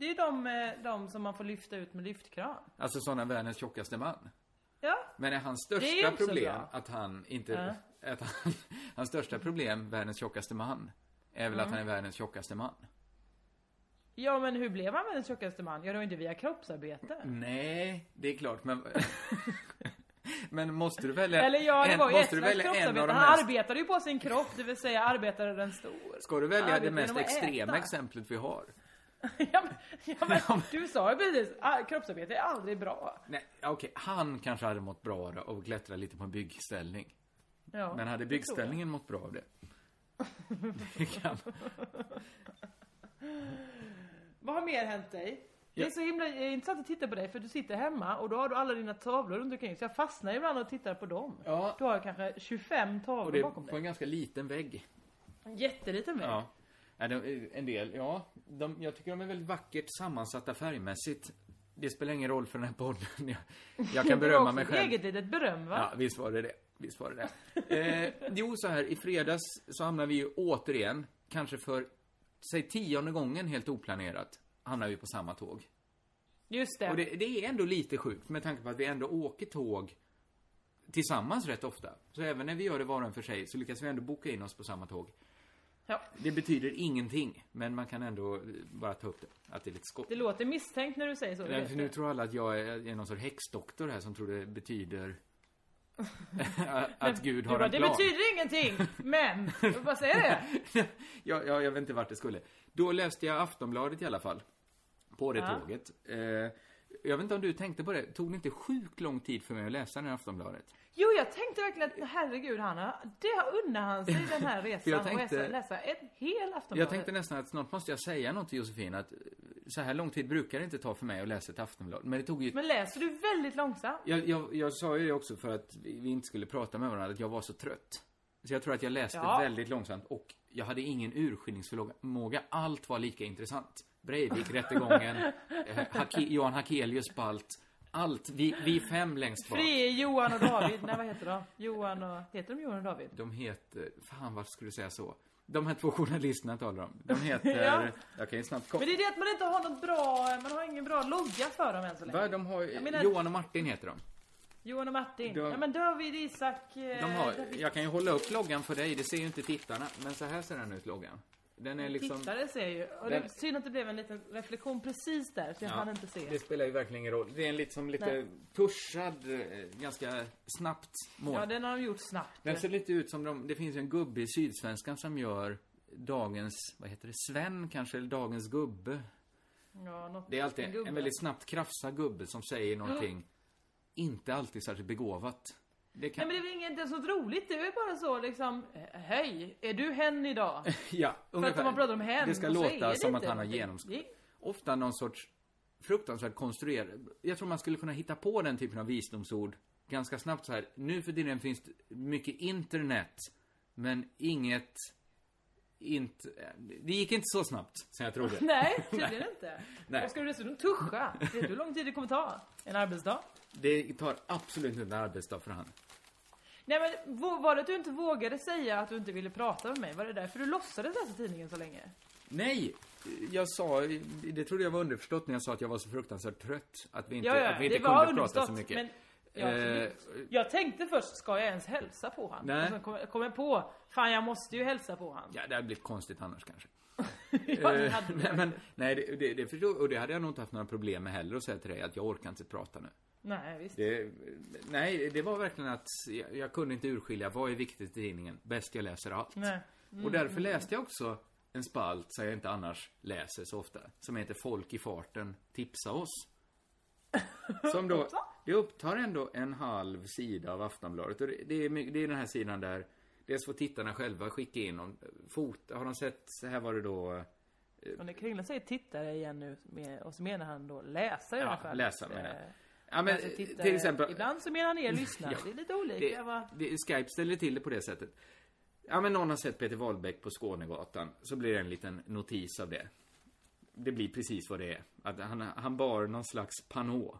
Det är ju de, eh, de som man får lyfta ut med lyftkran. Alltså sådana världens tjockaste man. Ja. Men är hans är största så problem att han inte... Att han, hans största problem, världens tjockaste man, är väl att han är världens tjockaste man? Ja, men hur blev han världens tjockaste man? Ja, det var inte via kroppsarbete. Nej, det är klart, men... men måste du välja... Eller ja, det en, var ju ett måste du slags välja en av kroppsarbete. Han mest... arbetade ju på sin kropp, det vill säga arbetade den stor. Ska du välja det mest extrema äta. exemplet vi har? ja, men, ja, men du sa ju precis, ah, kroppsarbete är aldrig bra. Nej, okej, han kanske hade mått bra av att klättra lite på en byggställning. Ja, Men hade byggställningen mått bra av det? det kan. vad har mer hänt dig? Det är så himla intressant att titta på dig för du sitter hemma och då har du alla dina tavlor runt omkring så jag fastnar ibland och tittar på dem. Ja. Du har kanske 25 Och tavlor det är bakom på dig. en ganska liten vägg. En jätteliten vägg. Ja. De, en del, ja. De, jag tycker de är väldigt vackert sammansatta färgmässigt. Det spelar ingen roll för den här podden. Jag, jag kan berömma också mig själv. eget litet beröm va? Ja, visst var det det. Visst var det det. Eh, jo, så här, i fredags så hamnar vi ju återigen, kanske för, säg tionde gången helt oplanerat, hamnar vi på samma tåg. Just det. Och det, det är ändå lite sjukt med tanke på att vi ändå åker tåg tillsammans rätt ofta. Så även när vi gör det var och en för sig så lyckas vi ändå boka in oss på samma tåg. Ja. Det betyder ingenting, men man kan ändå bara ta upp det. Att det är lite skott. Det låter misstänkt när du säger så. det vet för nu tror alla att jag är, någon sorts häxdoktor här som tror det betyder att Gud har bara, en det plan. betyder ingenting, men! Jag bara säger det. ja, ja, jag vet inte vart det skulle. Då läste jag Aftonbladet i alla fall. På det Ja. tåget. Eh, jag vet inte om du tänkte på det. Tog det inte sjukt lång tid för mig att läsa den här Aftonbladet? Jo, jag tänkte verkligen att herregud, han har, det unnar han sig den här resan. jag tänkte- och läsa, en hel Aftonbladet. Jag tänkte nästan att snart måste jag säga något till Josefin att så här lång tid brukar det inte ta för mig att läsa ett Aftonblad. Men det tog ju... Men läser du väldigt långsamt? Jag, jag, jag sa ju det också för att vi vi inte skulle prata med varandra, att jag var så trött. Så jag tror att jag läste Ja. väldigt långsamt och jag hade ingen urskiljningsförmåga. Allt var lika intressant. Breivik-rättegången, eh, Hake, Johan Hakelius spalt. Allt. Vi, vi fem längst bak. Fri, Johan och David. Nej, vad heter de? Johan och... Heter de Johan och David? De heter, fan varför skulle du säga så? De här två journalisterna talar om. De heter, Ja. jag kan ju snabbt. Men det är det att man inte har något bra, man har ingen bra logga för dem än så länge. Va, de har, menar- Johan och Martin heter de. Johan och Martin. De- Ja men David, Isak... eh, De har, David. jag kan ju hålla upp loggan för dig, det ser ju inte tittarna. Men så här ser den ut, loggan. Den är liksom... Tittare ser ju. Och Den- det är synd att det blev en liten reflektion precis där, så jag Ja, hann inte se. Det spelar ju verkligen ingen roll. Det är en liksom lite Nej. tuschad, eh, ganska snabbt mål. Ja, den har de gjort snabbt. Den ser lite ut som de, det finns en gubbe i Sydsvenskan som gör dagens, vad heter det, Sven kanske, eller dagens gubbe. Ja, något, Det är alltid en en väldigt snabbt krafsad gubbe som säger någonting, inte alltid särskilt begåvat. Det Nej kan... men det är väl inget så roligt, det är bara så liksom Hej, är du hen idag? Ja, För att man pratar om hen Det ska låta som inte att han har genomskådat. Ofta någon sorts fruktansvärt konstruerad. Jag tror man skulle kunna hitta på den typen av visdomsord ganska snabbt så här. Nu för tiden finns det mycket internet, men inget... Inte, det gick inte så snabbt som jag trodde. Nej, tydligen inte. Nej. Och ska du dessutom tuscha? Vet du hur lång tid det kommer ta? En arbetsdag? Det tar absolut inte en arbetsdag för han. Nej men var det att du inte vågade säga att du inte ville prata med mig? Var det därför du låtsades läsa tidningen så länge? Nej! Jag sa, det trodde jag var underförstått när jag sa att jag var så fruktansvärt trött. Att vi inte, Ja, ja, att vi inte kunde prata så mycket. men- Ja, Eh, jag tänkte först, ska jag ens hälsa på han? Nej. Och sen kom, kom jag på, fan jag måste ju hälsa på han. Ja, det hade blivit konstigt annars kanske. Ja, det Eh, hade nej, men, nej, det, det, det förstår, och det hade jag nog inte haft några problem med heller att säga till dig att jag orkar inte prata nu. Nej, visst. Det, nej, det var verkligen att jag, jag kunde inte urskilja vad är viktigt i tidningen. Bäst jag läser allt. Nej. Mm, och därför mm, läste jag också en spalt som jag inte annars läser så ofta. Som heter Folk i farten, tipsa oss. Som då, det upptar ändå en halv sida av Aftonbladet. Och det, det, är, det är den här sidan där dels får tittarna själva skicka in om fot, har de sett, så här var det då eh, Och när Kringlan säger tittare igen nu, med, och så menar han då läsare i alla fall. läsare menar jag. Eh, Ja, men, alltså eh, tittare. till exempel- Ibland så menar han er lyssnare. Ja. Det är lite olika. Det, va? det, Skype ställer till det på det sättet. Ja, men någon har sett Peter Wahlbeck på Skånegatan. Så blir det en liten notis av det. Det blir precis vad det är. Att han, han bar någon slags panå.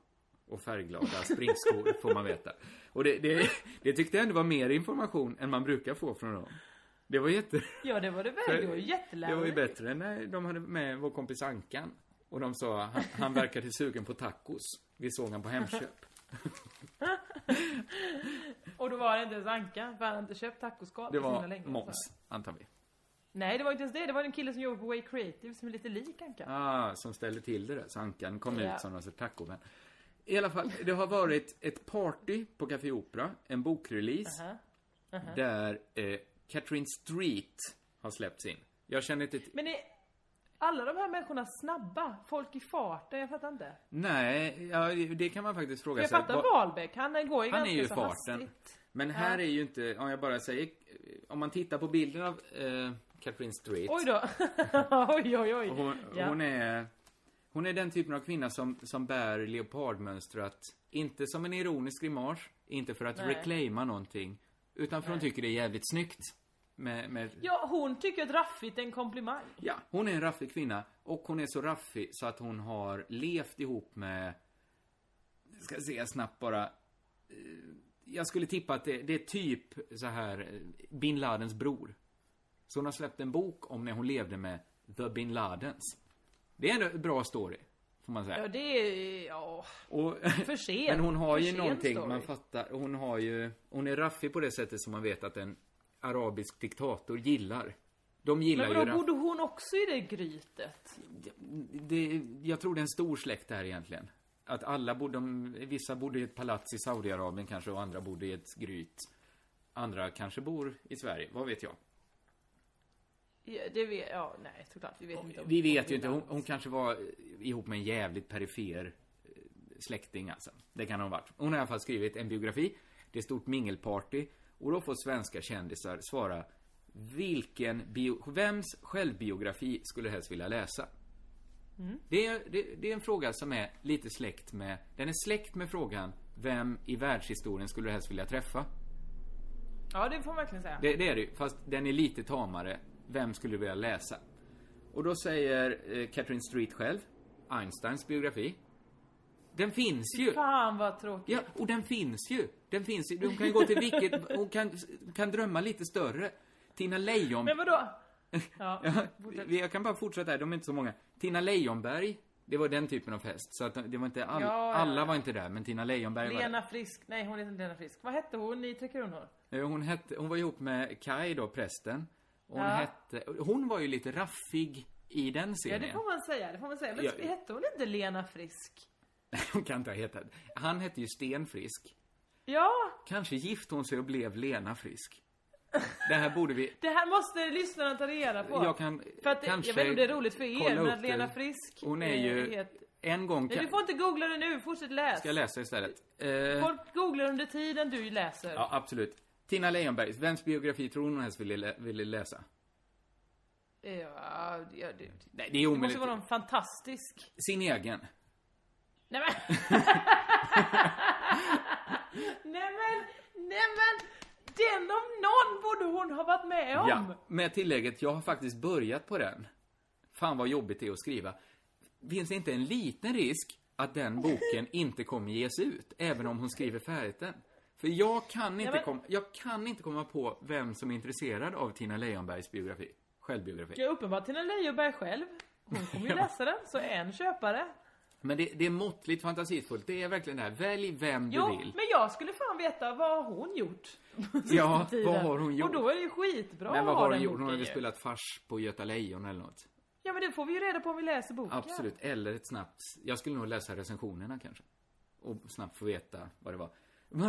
Och färgglada springskor, får man veta. Och det, det, det tyckte jag ändå var mer information än man brukar få från dem. Det var jätte... Ja, det var det väl. Det var jättelärorikt. Det var ju bättre när de hade med vår kompis Ankan. Och de sa, han, han verkade sugen på tacos. Vi såg han på Hemköp. Och då var det inte ens Anka, för han hade inte köpt tacoskal Det var länge. Måns, antar vi. Nej, det var inte ens det. Det var en kille som jobbar på Way Creative som är lite lik Anka. Ah, som ställde till det där. Så Ankan kom Ja. ut som någon sorts tacovän. I alla fall, det har varit ett party på Café Opera, en bokrelease, Aha. Aha. där eh, Catherine Street har släppts in. Jag känner inte till... Men är alla de här människorna snabba? Folk i farten? Jag fattar inte. Nej, ja, det kan man faktiskt fråga jag sig. fattar Vad- Wahlbeck, han går ju Han är ganska ju i så farten. hastigt. Men här är ju inte, om jag bara säger, om man tittar på bilden av eh, Catherine Street. Oj då. oj, oj, oj. Hon, Ja. hon är, Hon är den typen av kvinna som, som bär leopardmönstrat, inte som en ironisk grimas, inte för att Nej. reclaima någonting, utan för hon tycker det är jävligt snyggt. Med, med, Ja, hon tycker att raffigt är en komplimang. Ja, hon är en raffig kvinna och hon är så raffig så att hon har levt ihop med, ska jag säga snabbt bara, eh, jag skulle tippa att det, det är typ så här eh, bin Ladens bror. Så hon har släppt en bok om när hon levde med The bin Ladens. Det är en en bra story, får man säga. Ja, det är... Ja... Och, För sent. Men hon har ju någonting, story. man fattar, hon har ju, hon är raffig på det sättet som man vet att en arabisk diktator gillar. De gillar Men ju vadå, raff- bodde hon också i det grytet? det, jag tror det är en stor släkt där egentligen. Att alla bodde, de, vissa bodde i ett palats i Saudiarabien kanske och andra bodde i ett gryt. Andra kanske bor i Sverige, vad vet jag? Ja, det vet... Ja, nej, såklart. Vi vet inte. om- Vi vet ju inte, hon, hon kanske var ihop med en jävligt perifer eh, släkting alltså. Det kan hon ha varit. Hon har i alla fall skrivit en biografi. Det är stort mingelparty. Och då får svenska kändisar svara vilken bio, vems självbiografi skulle du helst vilja läsa? Mm. Det är, det, det är en fråga som är lite släkt med, den är släkt med frågan vem i världshistorien skulle du helst vilja träffa? Ja, det får man verkligen säga. Det, det är det fast den är lite tamare. Vem skulle du vilja läsa? Och då säger eh, Catherine Street själv, Einsteins biografi. Den finns ju! Fan vad tråkigt. Ja, och den finns ju! Den finns ju. Hon kan ju gå till vilket, hon kan, kan drömma lite större. Tina Leijon... Men vadå? Ja. Jag kan bara fortsätta här, de är inte så många. Tina Leijonberg, det var den typen av fest. Så att det var inte all, Ja, alla var inte där, men Tina Leijonberg var Lena Frisk. Nej, hon heter inte Lena Frisk. Vad hette hon i Tre Kronor? Hon, hette, hon var ihop med Kai då, prästen. Och Hon Ja. hette, hon var ju lite raffig i den Ja, serien. det får man säga. Det får man säga. Men Ja. hette hon inte Lena Frisk? Hon kan inte ha hetat. Han hette ju Sten Frisk. Ja, Kanske gifte hon sig och blev Lena Frisk. Det här borde vi... det här måste lyssnarna ta reda på. Jag kan För att, kanske jag vet inte om det är roligt för er, men att Lena. Frisk Hon är ju... het- En gång Nej, kan... du får inte googla det nu. Fortsätt läs. Ska jag läsa istället? Eh, Folk googlar under tiden du läser. Ja, absolut. Tina Leijonberg, vems biografi tror hon helst ville, ville läsa? Ja, ja, det, Nej, det är det måste omöjligt. vara någon fantastisk. Sin egen. Nej men. nej men, nej men. Den om någon borde hon ha varit med om. Ja, med tillägget, jag har faktiskt börjat på den. Fan vad jobbigt det är att skriva. Finns det inte en liten risk att den boken inte kommer ges ut, även om hon skriver färdigt den? För jag kan inte, men- kom, jag kan inte komma på vem som är intresserad av Tina Leijonbergs biografi. Självbiografi. Ja, uppenbart Tina Leijonberg själv. Hon kommer ju Ja. läsa den, så en köpare. Men det, det är måttligt fantasifullt. Det är verkligen det här, välj vem Jo, du vill. men jag skulle fan veta vad har hon gjort. Ja, vad har hon gjort? Och då är det ju skitbra Men vad har hon den gjort? Hon har väl spelat fars på Göta Lejon eller något. Ja, men det får vi ju reda på om vi läser boken. Absolut. Eller ett snabbt... Jag skulle nog läsa recensionerna kanske. Och snabbt få veta vad det var.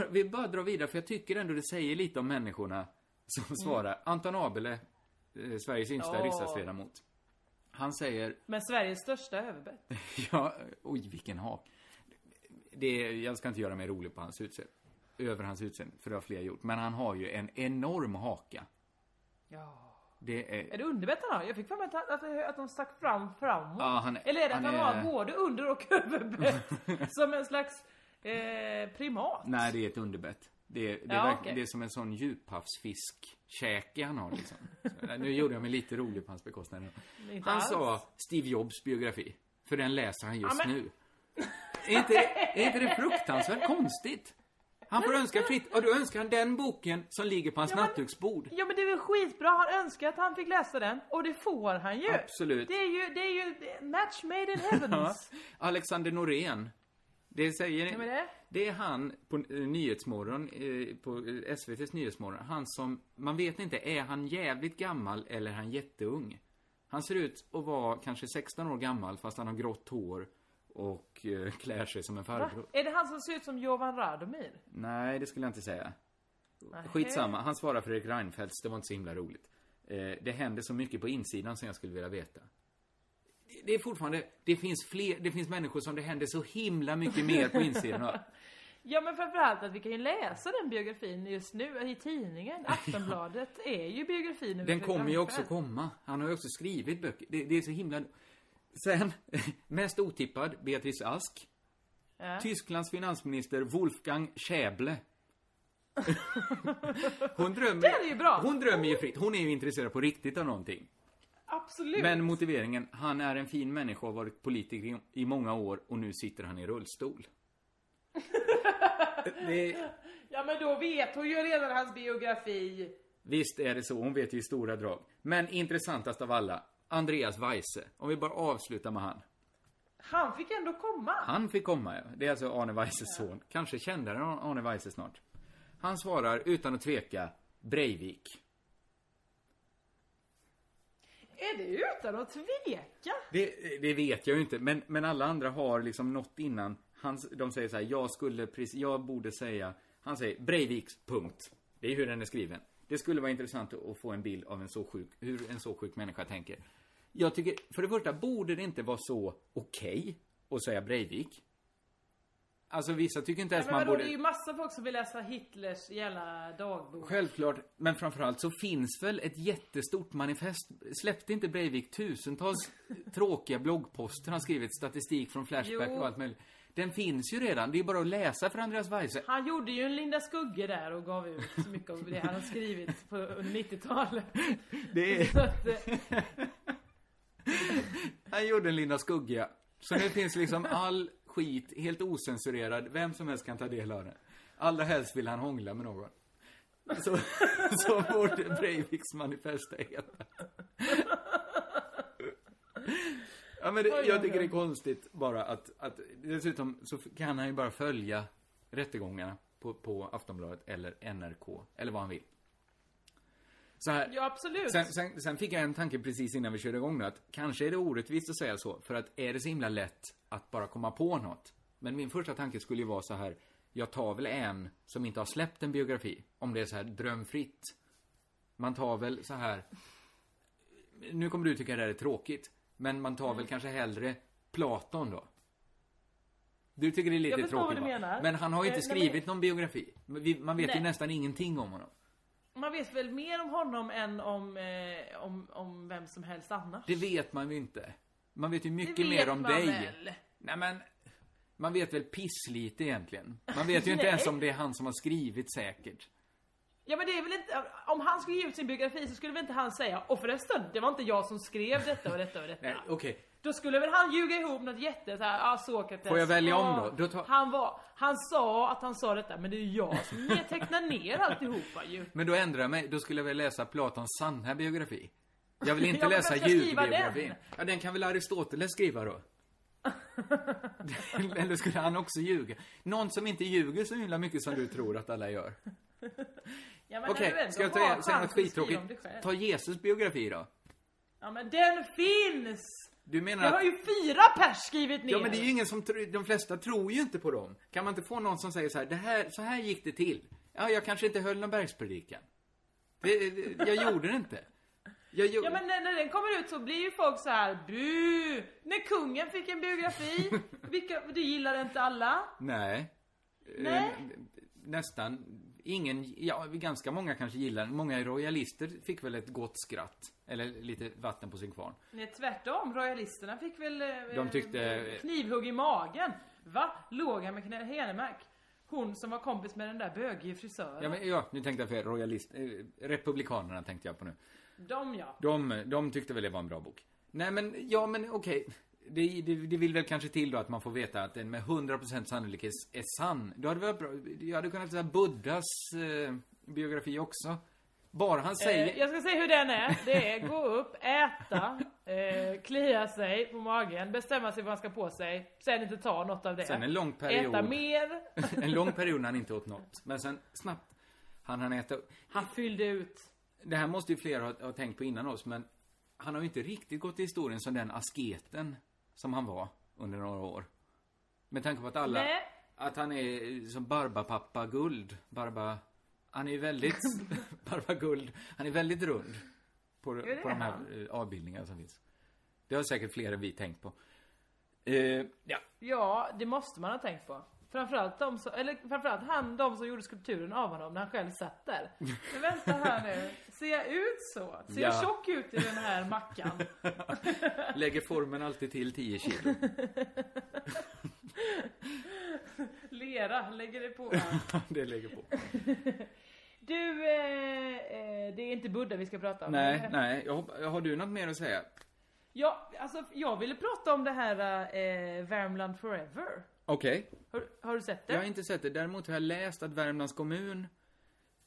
Vi bara drar vidare, för jag tycker ändå det säger lite om människorna som svarar. Anton Abele, eh, Sveriges yngsta Ja. riksdagsledamot. Han säger, Men Sveriges största överbett. ja, oj vilken hak. Det, jag ska inte göra mig rolig på hans utseende. Över hans utseende, för det har fler gjort. Men han har ju en enorm haka. Ja. Det är... Är det underbett han har? Jag fick för mig att, att, att de stack fram framåt. Ja, han Eller är det att han han, är- har både under och överbett? som en slags eh, primat? Nej, det är ett underbett. Det är, det är, Ja, verkligen, okej. det är som en sån djuphavsfiskkäke han har liksom. Så, nu gjorde jag mig lite rolig på hans bekostnad. Han alls. sa Steve Jobs biografi. För den läser han just Ja, men- nu. Är inte, det, är inte det fruktansvärt konstigt? Han får önska fritt. Och då önskar han den boken som ligger på hans Ja, men- nattduksbord. Ja men det är väl skitbra, han önskar att han fick läsa den. Och det får han ju. Absolut. Det är ju, det är ju match made in heavens. Alexander Norén. Det säger... Vem är det? Det är han på eh, Nyhetsmorgon, eh, på eh, SVT's Nyhetsmorgon. Han som, man vet inte, är han jävligt gammal eller är han jätteung? Han ser ut att vara kanske 16 år gammal fast han har grått hår och klär sig som en Va? farbror. Är det han som ser ut som Jovan Radomir? Nej, det skulle jag inte säga. Nähä. Skitsamma, han svarar Fredrik Reinfeldt, det var inte så himla roligt. Det händer så mycket på insidan som jag skulle vilja veta. Det- är fortfarande, det finns fler, det finns människor som det händer så himla mycket mer på insidan av. Ja men framförallt att vi kan ju läsa den biografin just nu i tidningen. Aftonbladet är ju biografin Den kommer ju också komma. Han har ju också skrivit böcker. Det, det är så himla... Sen, mest otippad, Beatrice Ask. Ja. Tysklands finansminister Wolfgang Schäble. Hon drömmer, Det är ju bra. Hon drömmer ju fritt. Hon är ju intresserad på riktigt av någonting. Absolut. Men motiveringen, han är en fin människa och har varit politiker i, många år och nu sitter han i rullstol. det, Ja men då vet hon ju redan hans biografi. visst är det så, hon vet ju i stora drag. Men intressantast av alla, Andreas Weise. Om vi bara avslutar med han. Han fick ändå komma. Han fick komma, ja. Det är alltså Arne Weises son. Kanske kändare än Arne Weise snart. Han svarar utan att tveka Breivik. Är det utan att tveka? Det, det vet jag ju inte, men, men alla andra har liksom nått innan. Han, de säger så här, jag skulle precis, jag borde säga, han säger Breiviks, punkt. Det är hur den är skriven. Det skulle vara intressant att få en bild av en så sjuk, hur en så sjuk människa tänker. Jag tycker, för det första, borde det inte vara så okej att säga Breivik? Alltså vissa tycker inte ens men man vadå, borde... det är ju massa folk som vill läsa Hitlers jävla dagbok. Självklart, men framförallt så finns väl ett jättestort manifest. Släppte inte Breivik tusentals tråkiga bloggposter han skrivit, statistik från Flashback Jo. och allt möjligt. Den finns ju redan, det är bara att läsa för Andreas Weise. Han gjorde ju en Linda Skugge där och gav ut så mycket av det han har skrivit på under 90-talet. Det är... Så att, eh, Han gjorde en Linda Skugga. Så nu finns liksom all skit helt osensurerad, vem som helst kan ta del av den. Allra helst vill han hångla med någon. Så, så borde Breiviks manifest heta. Ja men det, jag tycker det är konstigt bara att, att dessutom så kan han ju bara följa rättegångarna på, på Aftonbladet eller NRK, eller vad han vill. Så här, ja absolut. Sen, sen, sen fick jag en tanke precis innan vi körde igång nu att kanske är det orättvist att säga så, för att är det så himla lätt att bara komma på något? Men min första tanke skulle ju vara så här, jag tar väl en som inte har släppt en biografi, om det är så här drömfritt. Man tar väl så här, nu kommer du tycka det här är tråkigt, men man tar Mm. väl kanske hellre Platon då? Du tycker det är lite tråkigt. Men han har ju inte Eh, skrivit någon biografi. Man vet ju Nej. nästan ingenting om honom. Man vet väl mer om honom än om, eh, om, om vem som helst annars. Det vet man ju inte. Man vet ju mycket Det vet mer om man dig. väl. Nej men, man vet väl pisslite egentligen. Man vet ju inte ens om det är han som har skrivit säkert. Ja men det är väl inte, om han skulle ge ut sin biografi så skulle väl inte han säga Och förresten, det var inte jag som skrev detta och detta och detta. Okej. Då skulle väl han ljuga ihop något jätte så här, ah, Sokrates. Får jag välja om då? Då tar- Han var, han sa att han sa detta men det är ju jag som nedtecknar ner alltihopa ju. Men då ändrar jag mig. Då skulle jag väl läsa Platons sanna biografi. Jag vill inte Ja, läsa ljugbiografin. den? Ja, den kan väl Aristoteles skriva då? Eller skulle han också ljuga? Någon som inte ljuger så himla mycket som du tror att alla gör. Ja, Okej, ändå ska jag ta, säga något skittråkigt? Ta Jesus biografi då. Ja men den finns! Du menar Det att... har ju fyra pers skrivit ner. Ja men det är ju ingen som tror, de flesta tror ju inte på dem. Kan man inte få någon som säger så här, det här, så här gick det till. Ja, jag kanske inte höll någon bergspredikan. Det, det, jag gjorde det inte. Jag, gjorde- Ja men när, när den kommer ut så blir ju folk så här bu. När kungen fick en biografi, vilka, det gillade inte alla. Nej. Nej. Eh, nästan. Ingen, ja ganska många kanske gillar den. Många royalister fick väl ett gott skratt. Eller lite vatten på sin kvarn. Nej tvärtom, royalisterna fick väl eh, De tyckte- knivhugg i magen. Va? Låg han med Knä Henemark? Hon som var kompis med den där bögige frisören. Ja, men, ja nu tänkte jag fel. Royalist, eh, republikanerna tänkte jag på nu. De ja. De, de tyckte väl det var en bra bok. Nej men, ja men okej. Det, det, det vill väl kanske till då att man får veta att den med 100% sannolikhet är sann. Då hade varit bra. Jag hade kunnat säga Buddhas eh, biografi också. Bara han säger... Eh, jag ska säga hur den är. Det är gå upp, äta, eh, klia sig på magen, bestämma sig vad man ska på sig, sen inte ta något av det. Sen en lång period. Äta mer. en lång period när han inte åt något. Men sen snabbt han han äta. Han fyllde ut. Det här måste ju flera ha, ha tänkt på innan oss, men han har ju inte riktigt gått i historien som den asketen som han var under några år. Med tanke på att alla, Nej. att han är som Barbapappa Guld. Barba, han är ju väldigt, Barba Guld, han är väldigt rund. På, på de här eh, avbildningarna som finns. Det har säkert fler än vi tänkt på. Eh, ja, Ja, det måste man ha tänkt på. Framförallt de som, eller framförallt han, de som gjorde skulpturen av honom när han själv satt där. Men vänta här nu. Ser jag ut så? Ser Ja. jag tjock ut i den här mackan? Lägger formen alltid till 10 kilo. Lera, lägger det på. det lägger på. Du, eh, eh, det är inte Buddha vi ska prata om. Nej, nej. Jag har du något mer att säga? Ja, alltså jag ville prata om det här eh, Värmland Forever. Okej. Har, har du sett det? Jag har inte sett det. Däremot har jag läst att Värmlands kommun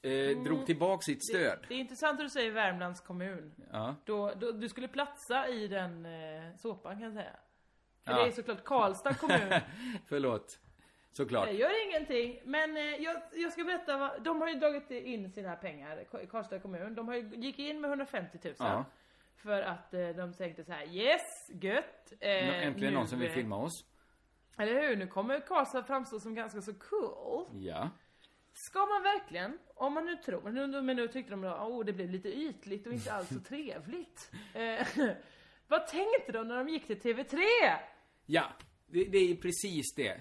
eh, Mm. drog tillbaka sitt stöd. Det, det är intressant att du säger Värmlands kommun. Ja. Då, då, du skulle platsa i den eh, såpan kan jag säga. För Ja. det är såklart Karlstad kommun. Förlåt. Såklart. Det gör ingenting. Men eh, jag, jag ska berätta vad, de har ju dragit in sina pengar, Karlstad kommun. De har ju, gick in med 150 000. Ja. För att eh, de tänkte så här: yes, gött. Eh, Äntligen nu, någon som vill eh, filma oss. Eller hur? Nu kommer Karlstad framstå som ganska så cool. Ja. Ska man verkligen, om man nu tror, men nu, men nu tyckte de att oh, det blev lite ytligt och inte alls så trevligt. Eh, vad tänkte de när de gick till TV3? Ja. Det, det är precis det.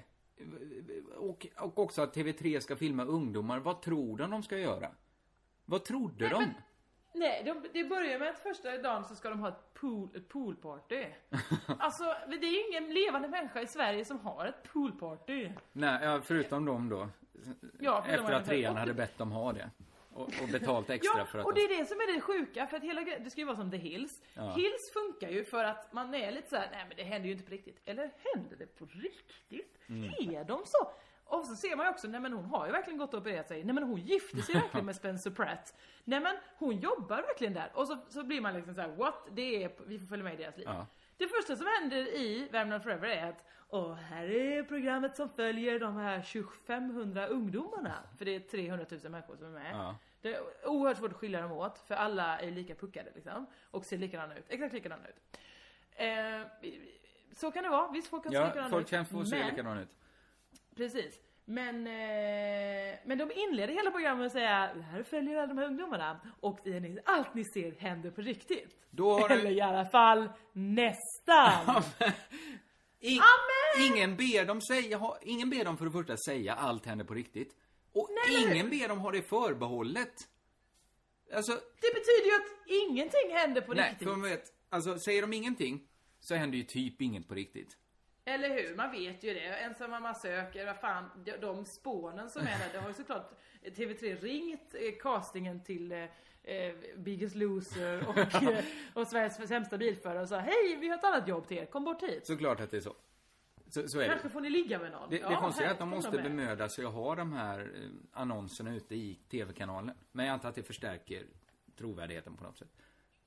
Och, och också att TV3 ska filma ungdomar. Vad tror de de ska göra? Vad trodde de? Nej, de, det börjar med att första dagen så ska de ha ett, pool, ett poolparty. alltså, det är ju ingen levande människa i Sverige som har ett poolparty. Nej, förutom dem då. Ja, Efter att trean hade bett dem ha det. Och, och betalt extra Ja, för att och de... det är det som är det sjuka, för att hela det ska ju vara som The Hills. Ja. Hills funkar ju för att man är lite så här: nej men det händer ju inte på riktigt. Eller händer det på riktigt? Mm. Är de så? Och så ser man ju också, nej men hon har ju verkligen gått och opererat sig. Nej men hon gifte sig verkligen med Spencer Pratt. Nej men hon jobbar verkligen där. Och så, så blir man liksom så här: what? Det är, vi får följa med i deras liv. Ja. Det första som händer i Värmland Forever är att Åh, här är programmet som följer de här 2500 ungdomarna. För det är 300 000 människor som är med. Ja. Det är oerhört svårt att skilja dem åt, för alla är lika puckade liksom. Och ser likadana ut, exakt likadana ut. Eh, så kan det vara, visst folk kan se Ja, likadana folk ut. kan få se likadana ut. Precis. Men, eh, men de inleder hela programmet med att säga här följer alla de här ungdomarna och ni, allt ni ser händer på riktigt. Eller i alla fall nästan. In, ingen ber dem säga, ha, ingen ber dem för det första säga allt händer på riktigt. Och Nej, ingen ber dem ha det förbehållet. Alltså, Det betyder ju att ingenting händer på nej, riktigt. för man vet, alltså säger de ingenting så händer ju typ inget på riktigt. Eller hur? Man vet ju det. Ensam mamma söker, vad fan, de, de spånen som är där, det har ju såklart TV3 ringt eh, castingen till eh, eh, Biggest Loser och, eh, och Sveriges sämsta bilförare och sa hej, vi har ett annat jobb till er, kom bort hit. Såklart att det är så. Så, så är Kanske det. får ni ligga med någon. Det, det Ja, konstiga är att de måste med. bemöda sig att ha de här eh, annonserna ute i TV-kanalen. Men jag antar att det förstärker trovärdigheten på något sätt.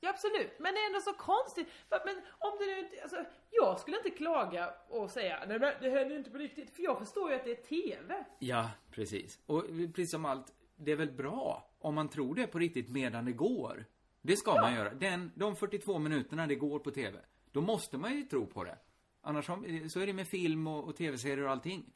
Ja absolut, men det är ändå så konstigt. Men om det nu inte, alltså, jag skulle inte klaga och säga nej men det händer ju inte på riktigt. För jag förstår ju att det är TV. Ja, precis. Och precis som allt, det är väl bra om man tror det på riktigt medan det går. Det ska man göra. Den, de 42 minuterna det går på TV, då måste man ju tro på det. Annars så är det med film och, och TV-serier och allting.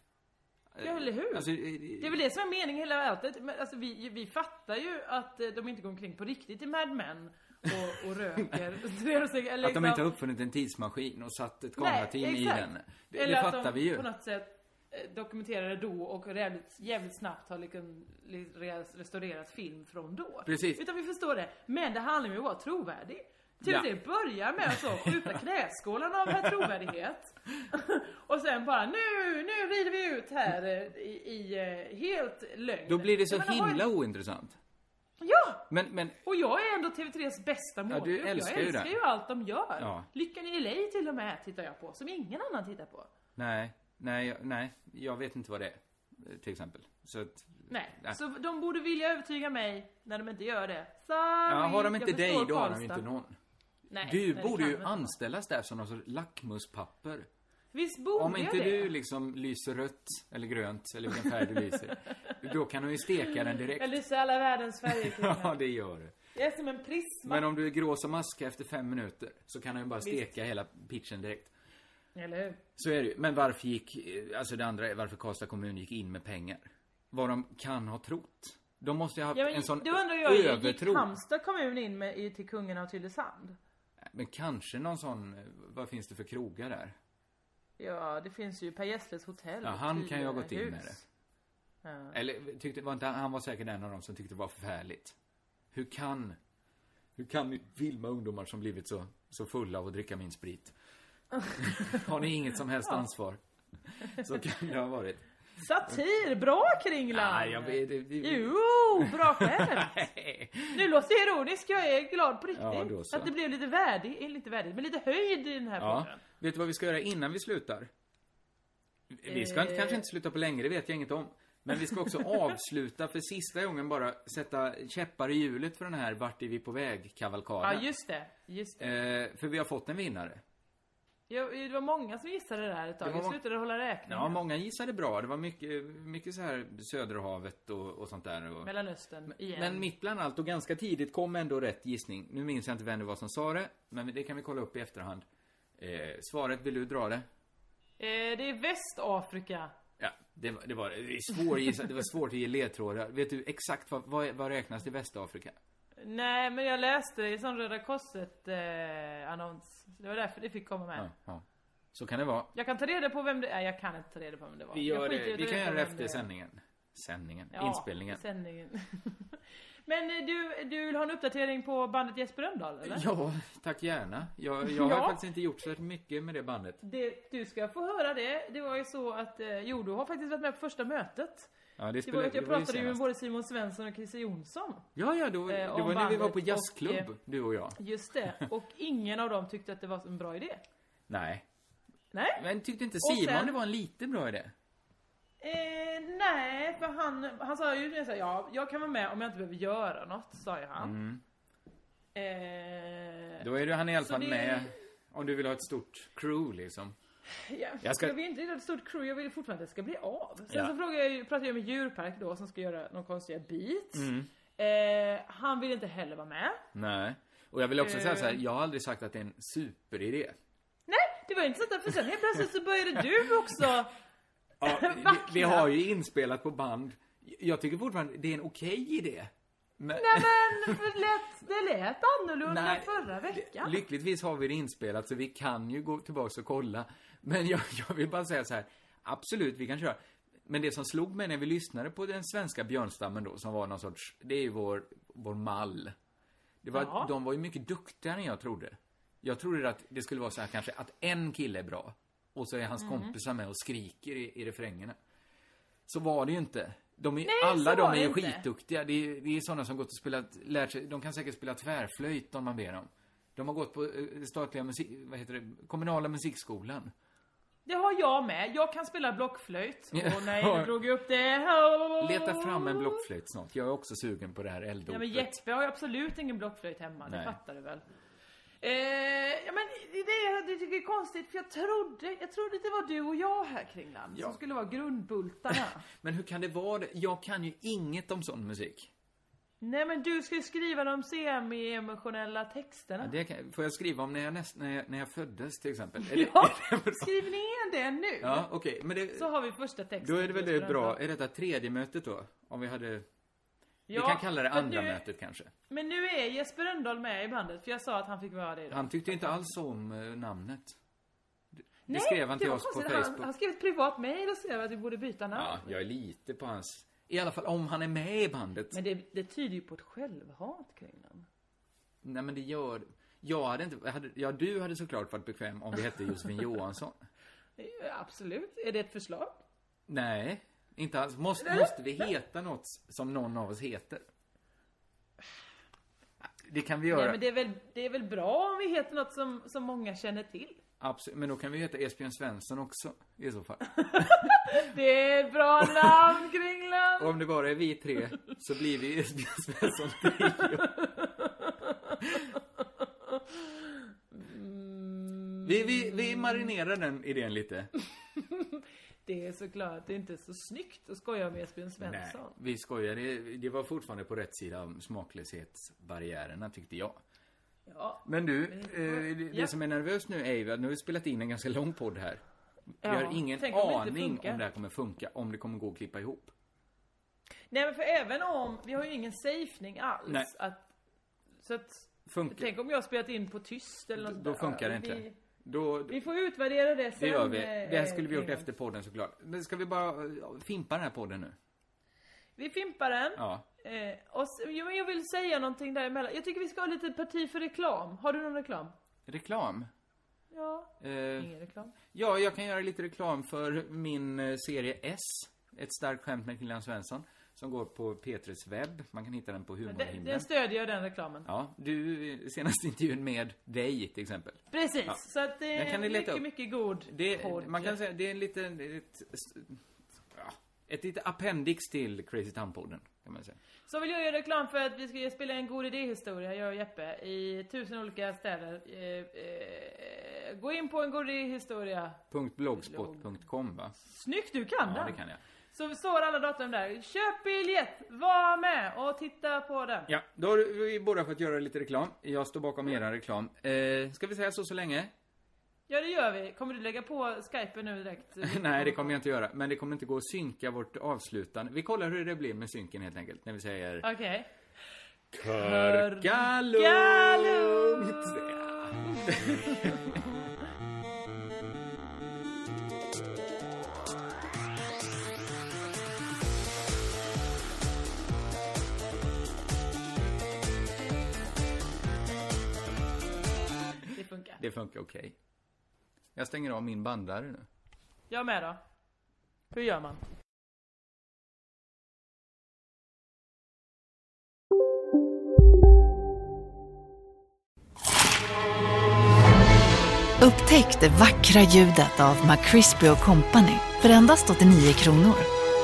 Ja eller hur? Alltså, eh, det är väl det som är meningen hela alltet. Men alltså vi, vi fattar ju att eh, de inte går omkring på riktigt i Mad Men och, och röker. eller att de liksom- inte har uppfunnit en tidsmaskin och satt ett kamerateam i den. Det, Eller det att fattar de vi ju. på något sätt dokumenterade då och jävligt, jävligt snabbt har liksom li- re- restaurerat film från då. Precis. Utan vi förstår det. Men det handlar ju om att vara trovärdig. Typ Ja. det börjar med att så skjuta knäskålarna av här trovärdighet. och sen bara nu, nu rider vi ut här eh, i, i eh, helt lögn. Då blir det så menar, har- himla ointressant. Ja! Men, men, Och jag är ändå TV3s bästa målgrupp. du älskar jag ju älskar det. ju allt de gör. Ja. Lyckan i LA till och med tittar jag på, som ingen annan tittar på. nej, nej, jag- nej, jag vet inte vad det är. Till exempel. Så att, Nej, Nej. så de borde vilja övertyga mig när de inte gör det. Sorry, ja, har de inte dig, då har de inte någon. Nej, du nej, borde ju inte. anställas där som någon sorts lackmuspapper. Visst borde Om inte jag det? du liksom lyser rött eller grönt eller vilken färg du lyser. då kan du ju steka den direkt. Jag lyser alla världens färger Ja, det gör du. Jag är som en prisma. Men om du är grå som aska efter fem minuter så kan du ju bara Visst. steka hela pitchen direkt. Eller hur? Så är det ju. Men varför gick, alltså det andra är varför Karlstad kommun gick in med pengar. Vad de kan ha trott. De måste ju ha haft Ja, men en sån då undrar jag, gick övertro. Halmstad kommun in med, i, till kungen av Tylösand? Men kanske någon sån, vad finns det för krogar där? Ja, det finns ju Per Gessles hotell. Ja, han kan ju ha gått in med Tylöhus. Ja. Eller tyckte, var inte, han var säkert en av dem som tyckte det var förfärligt. Hur kan Hur kan ni filma ungdomar som blivit så, så fulla av att dricka min sprit? Har ni inget som helst ansvar? Så kan det ha varit. Satir! Bra Kringland! Nej, jag vet, det, det, Jo, bra skämt! Nu låter jag ironisk, jag är glad på riktigt. Ja. Att det blev lite värdig, eh, inte värdigt, men lite höjd i den här Ja. podden. Vet du vad vi ska göra innan vi slutar? Vi ska inte, Eh. kanske inte sluta på länge, det vet jag inget om. Men vi ska också avsluta för sista gången bara sätta käppar i hjulet för den här Vart är vi på väg-kavalkaden. Ja, just det. Just det. Eh, för vi har fått en vinnare. Ja, det var många som gissade det här ett tag. Det var Jag slutade hålla räkning. Ja, många gissade bra. Det var mycket, mycket så här Söderhavet och, och sånt där. Och... Mellanöstern, igen. Men mitt bland allt och ganska tidigt kom ändå rätt gissning. Nu minns jag inte vem det var som sa det, men det kan vi kolla upp i efterhand. Eh, svaret, vill du dra det? Eh, det är Västafrika. Ja, det var, det var, det svår, det var svårt att ge ledtrådar. Vet du exakt vad, vad, vad räknas till Västafrika? Nej, men jag läste i sån Röda Korset eh, annons. Så det var därför det fick komma med. Ja, ja. Så kan det vara. Jag kan ta reda på vem det är. Jag kan inte ta reda på vem det var. Vi gör det. Vi kan göra det efter sändningen. Sändningen. Ja, Inspelningen. Sändningen. Men eh, du, du vill ha en uppdatering på bandet Jesper Rönndahl eller? Ja, tack gärna. Jag, jag har Ja. faktiskt inte gjort så mycket med det bandet. Det, du ska få höra det. Det var ju så att, eh, jo du har faktiskt varit med på första mötet. Ja, det Det spelar, var jag det pratade ju med både Simon Svensson och Christer Jonsson. Ja, ja, då, eh, det var när vi var på jazzklubb, du och jag. Just det. Och ingen av dem tyckte att det var en bra idé. Nej. Nej. Men tyckte inte Simon sen- det var en lite bra idé? Eh, nej, för han, han sa ju det så här, ja, jag kan vara med om jag inte behöver göra något, sa ju han. Mm. Eh, Då är du han i alla fall det- med om du vill ha ett stort crew liksom. Ja, Jag jag, ska- vill inte göra ett stort crew, jag vill fortfarande att det ska bli av. Sen Ja. så frågade jag, pratade jag med Djurpark då som ska göra någon konstiga beats. Mm. Eh, han vill inte heller vara med. Nej. Och jag vill också säga så här, Eh. jag har aldrig sagt att det är en superidé. Nej, det var intressant för sen helt plötsligt så började du också Ja, vi, vi har ju inspelat på band. Jag tycker fortfarande det är en okej idé. Men, Nej men, det lät, det lät annorlunda Nej, förra veckan. lyckligtvis har vi det inspelat så vi kan ju gå tillbaks och kolla. Men jag, jag vill bara säga så här, absolut vi kan köra. Men det som slog mig när vi lyssnade på den svenska björnstammen då, som var någon sorts, det är ju vår, vår mall. Det var, Ja. De var ju mycket duktigare än jag trodde. Jag trodde att det skulle vara så här kanske att en kille är bra. Och så är hans Mm. kompisar med och skriker i, i refrängerna. Så var det ju inte. De är, Nej, alla de är ju skitduktiga. Det är, det är sådana som gått och spelat, lärt sig, de kan säkert spela tvärflöjt om man ber dem. De har gått på eh, statliga musik, vad heter det, kommunala musikskolan. Det har jag med. Jag kan spela blockflöjt. Ja. Och nej, nu drog jag upp det. Leta fram en blockflöjt snart. Jag är också sugen på det här Ja elddopet. men Jeppe har ju absolut ingen blockflöjt hemma, det Nej. fattar du väl? Eh, ja men det är det tycker jag är konstigt för jag trodde, jag trodde det var du och jag här kring land Ja. som skulle vara grundbultarna. Men hur kan det vara det? Jag kan ju inget om sån musik. Nej men du ska ju skriva de semi-emotionella texterna. Ja, det kan, får jag skriva om när jag, näst, när jag, när jag föddes till exempel? Är det- Ja, är det skriv ner det nu! Ja, okej. Men det, Så har vi första texten. då är det väl det bra. Är detta tredje mötet då? Om vi hade... Ja, vi kan kalla det andra nu- mötet kanske. Men nu är Jesper Rönndahl med i bandet för jag sa att han fick vara det idag. Han tyckte inte alls om eh, namnet. Det Nej, skrev han till det oss på konstigt. Facebook. Han, han skrev ett privat mejl och skrev att vi borde byta namn. Ja, jag är lite på hans... I alla fall om han är med i bandet. Men det, det tyder ju på ett självhat kring den. Nej men det gör... Jag hade inte... Hade, ja, du hade såklart varit bekväm om vi hette Josefin Johansson. Absolut. Är det ett förslag? Nej, inte alls. Måste, måste vi heta något som någon av oss heter? Det kan vi göra. Nej, men det är, väl, det är väl bra om vi heter något som, som många känner till. Absolut. Men då kan vi heta Esbjörn Svensson också, i så fall. Det är ett bra namn, Kringland! Om det bara är vi tre, så blir vi Esbjörn Svensson trio. Vi, vi, vi marinerar den idén lite. Det är såklart, det är inte så snyggt att skoja med Esbjörn Nej, Svensson. vi skojar. Det, det var fortfarande på rätt sida av smaklöshetsbarriärerna, tyckte jag. Ja. Men du, eh, det, Ja. som är nervöst nu är ju att nu har vi spelat in en ganska lång podd här. Vi Ja, har ingen tänk om aning funkar. om det här kommer funka, om det kommer gå att klippa ihop. Nej men för även om, vi har ju ingen safening alls. Nej. Att, så att, Funkar. tänk om jag har spelat in på tyst eller något Då där. funkar det Vi- inte. Då, Vi får utvärdera det sen. det gör vi. eh, Det här skulle vi gjort efter podden såklart. Men ska vi bara eh, fimpa den här podden nu? Vi fimpar den. Ja. Eh, och men jag vill säga någonting däremellan. Jag tycker vi ska ha lite parti för reklam. Har du någon reklam? Reklam? Ja. Eh, Ingen reklam. Ja, jag kan göra lite reklam för min eh, serie S. Ett starkt skämt med Krillan Svensson. Som går på Petres webb. Man kan hitta den på Den, Humorhimlen. den stödjer den reklamen. Ja, du, eh, senaste intervjun med dig till exempel. Precis, Ja. så att det Den är mycket, mycket god Det, podd. man kan säga, det är en liten, ett, ja, ett litet appendix till Crazy Town-podden, kan man säga. Så vill jag göra reklam för att vi ska spela en god idéhistoria, jag och Jeppe, i tusen olika städer. Eh, eh, gå in på en god idéhistoria. .blogspot.com va? Snyggt, du kan Ja, den! det kan jag. Så står alla datum där. Köp biljett, var med och titta på den. Ja, då har vi båda fått göra lite reklam. Jag står bakom era reklam. Eh, ska vi säga så så länge? Ja, det gör vi. Kommer du lägga på skypen nu direkt? Nej, det kommer jag inte göra. Men det kommer inte gå att synka vårt avslutande. Vi kollar hur det blir med synken helt enkelt. När vi säger... Okej. Körka lugnt! Det funkar. Det funkar okej. Jag stänger av min bandare nu. Jag med då. Hur gör man? Upptäck det vackra ljudet av McCrispy Company för endast 89 kronor.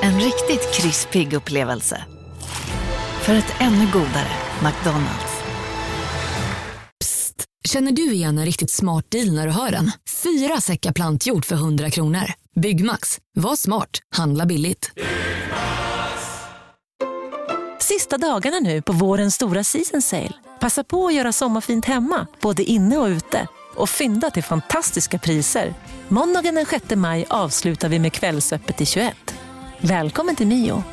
En riktigt krispig upplevelse. För ett ännu godare McDonalds. Känner du igen en riktigt smart deal när du hör den? Fyra säckar plantjord för 100 kronor. Byggmax. Var smart. Handla billigt. Sista dagarna nu på vårens stora season sale. Passa på att göra sommarfint hemma, både inne och ute. Och fynda till fantastiska priser. Måndagen den 6 maj avslutar vi med Kvällsöppet i 21. Välkommen till Mio.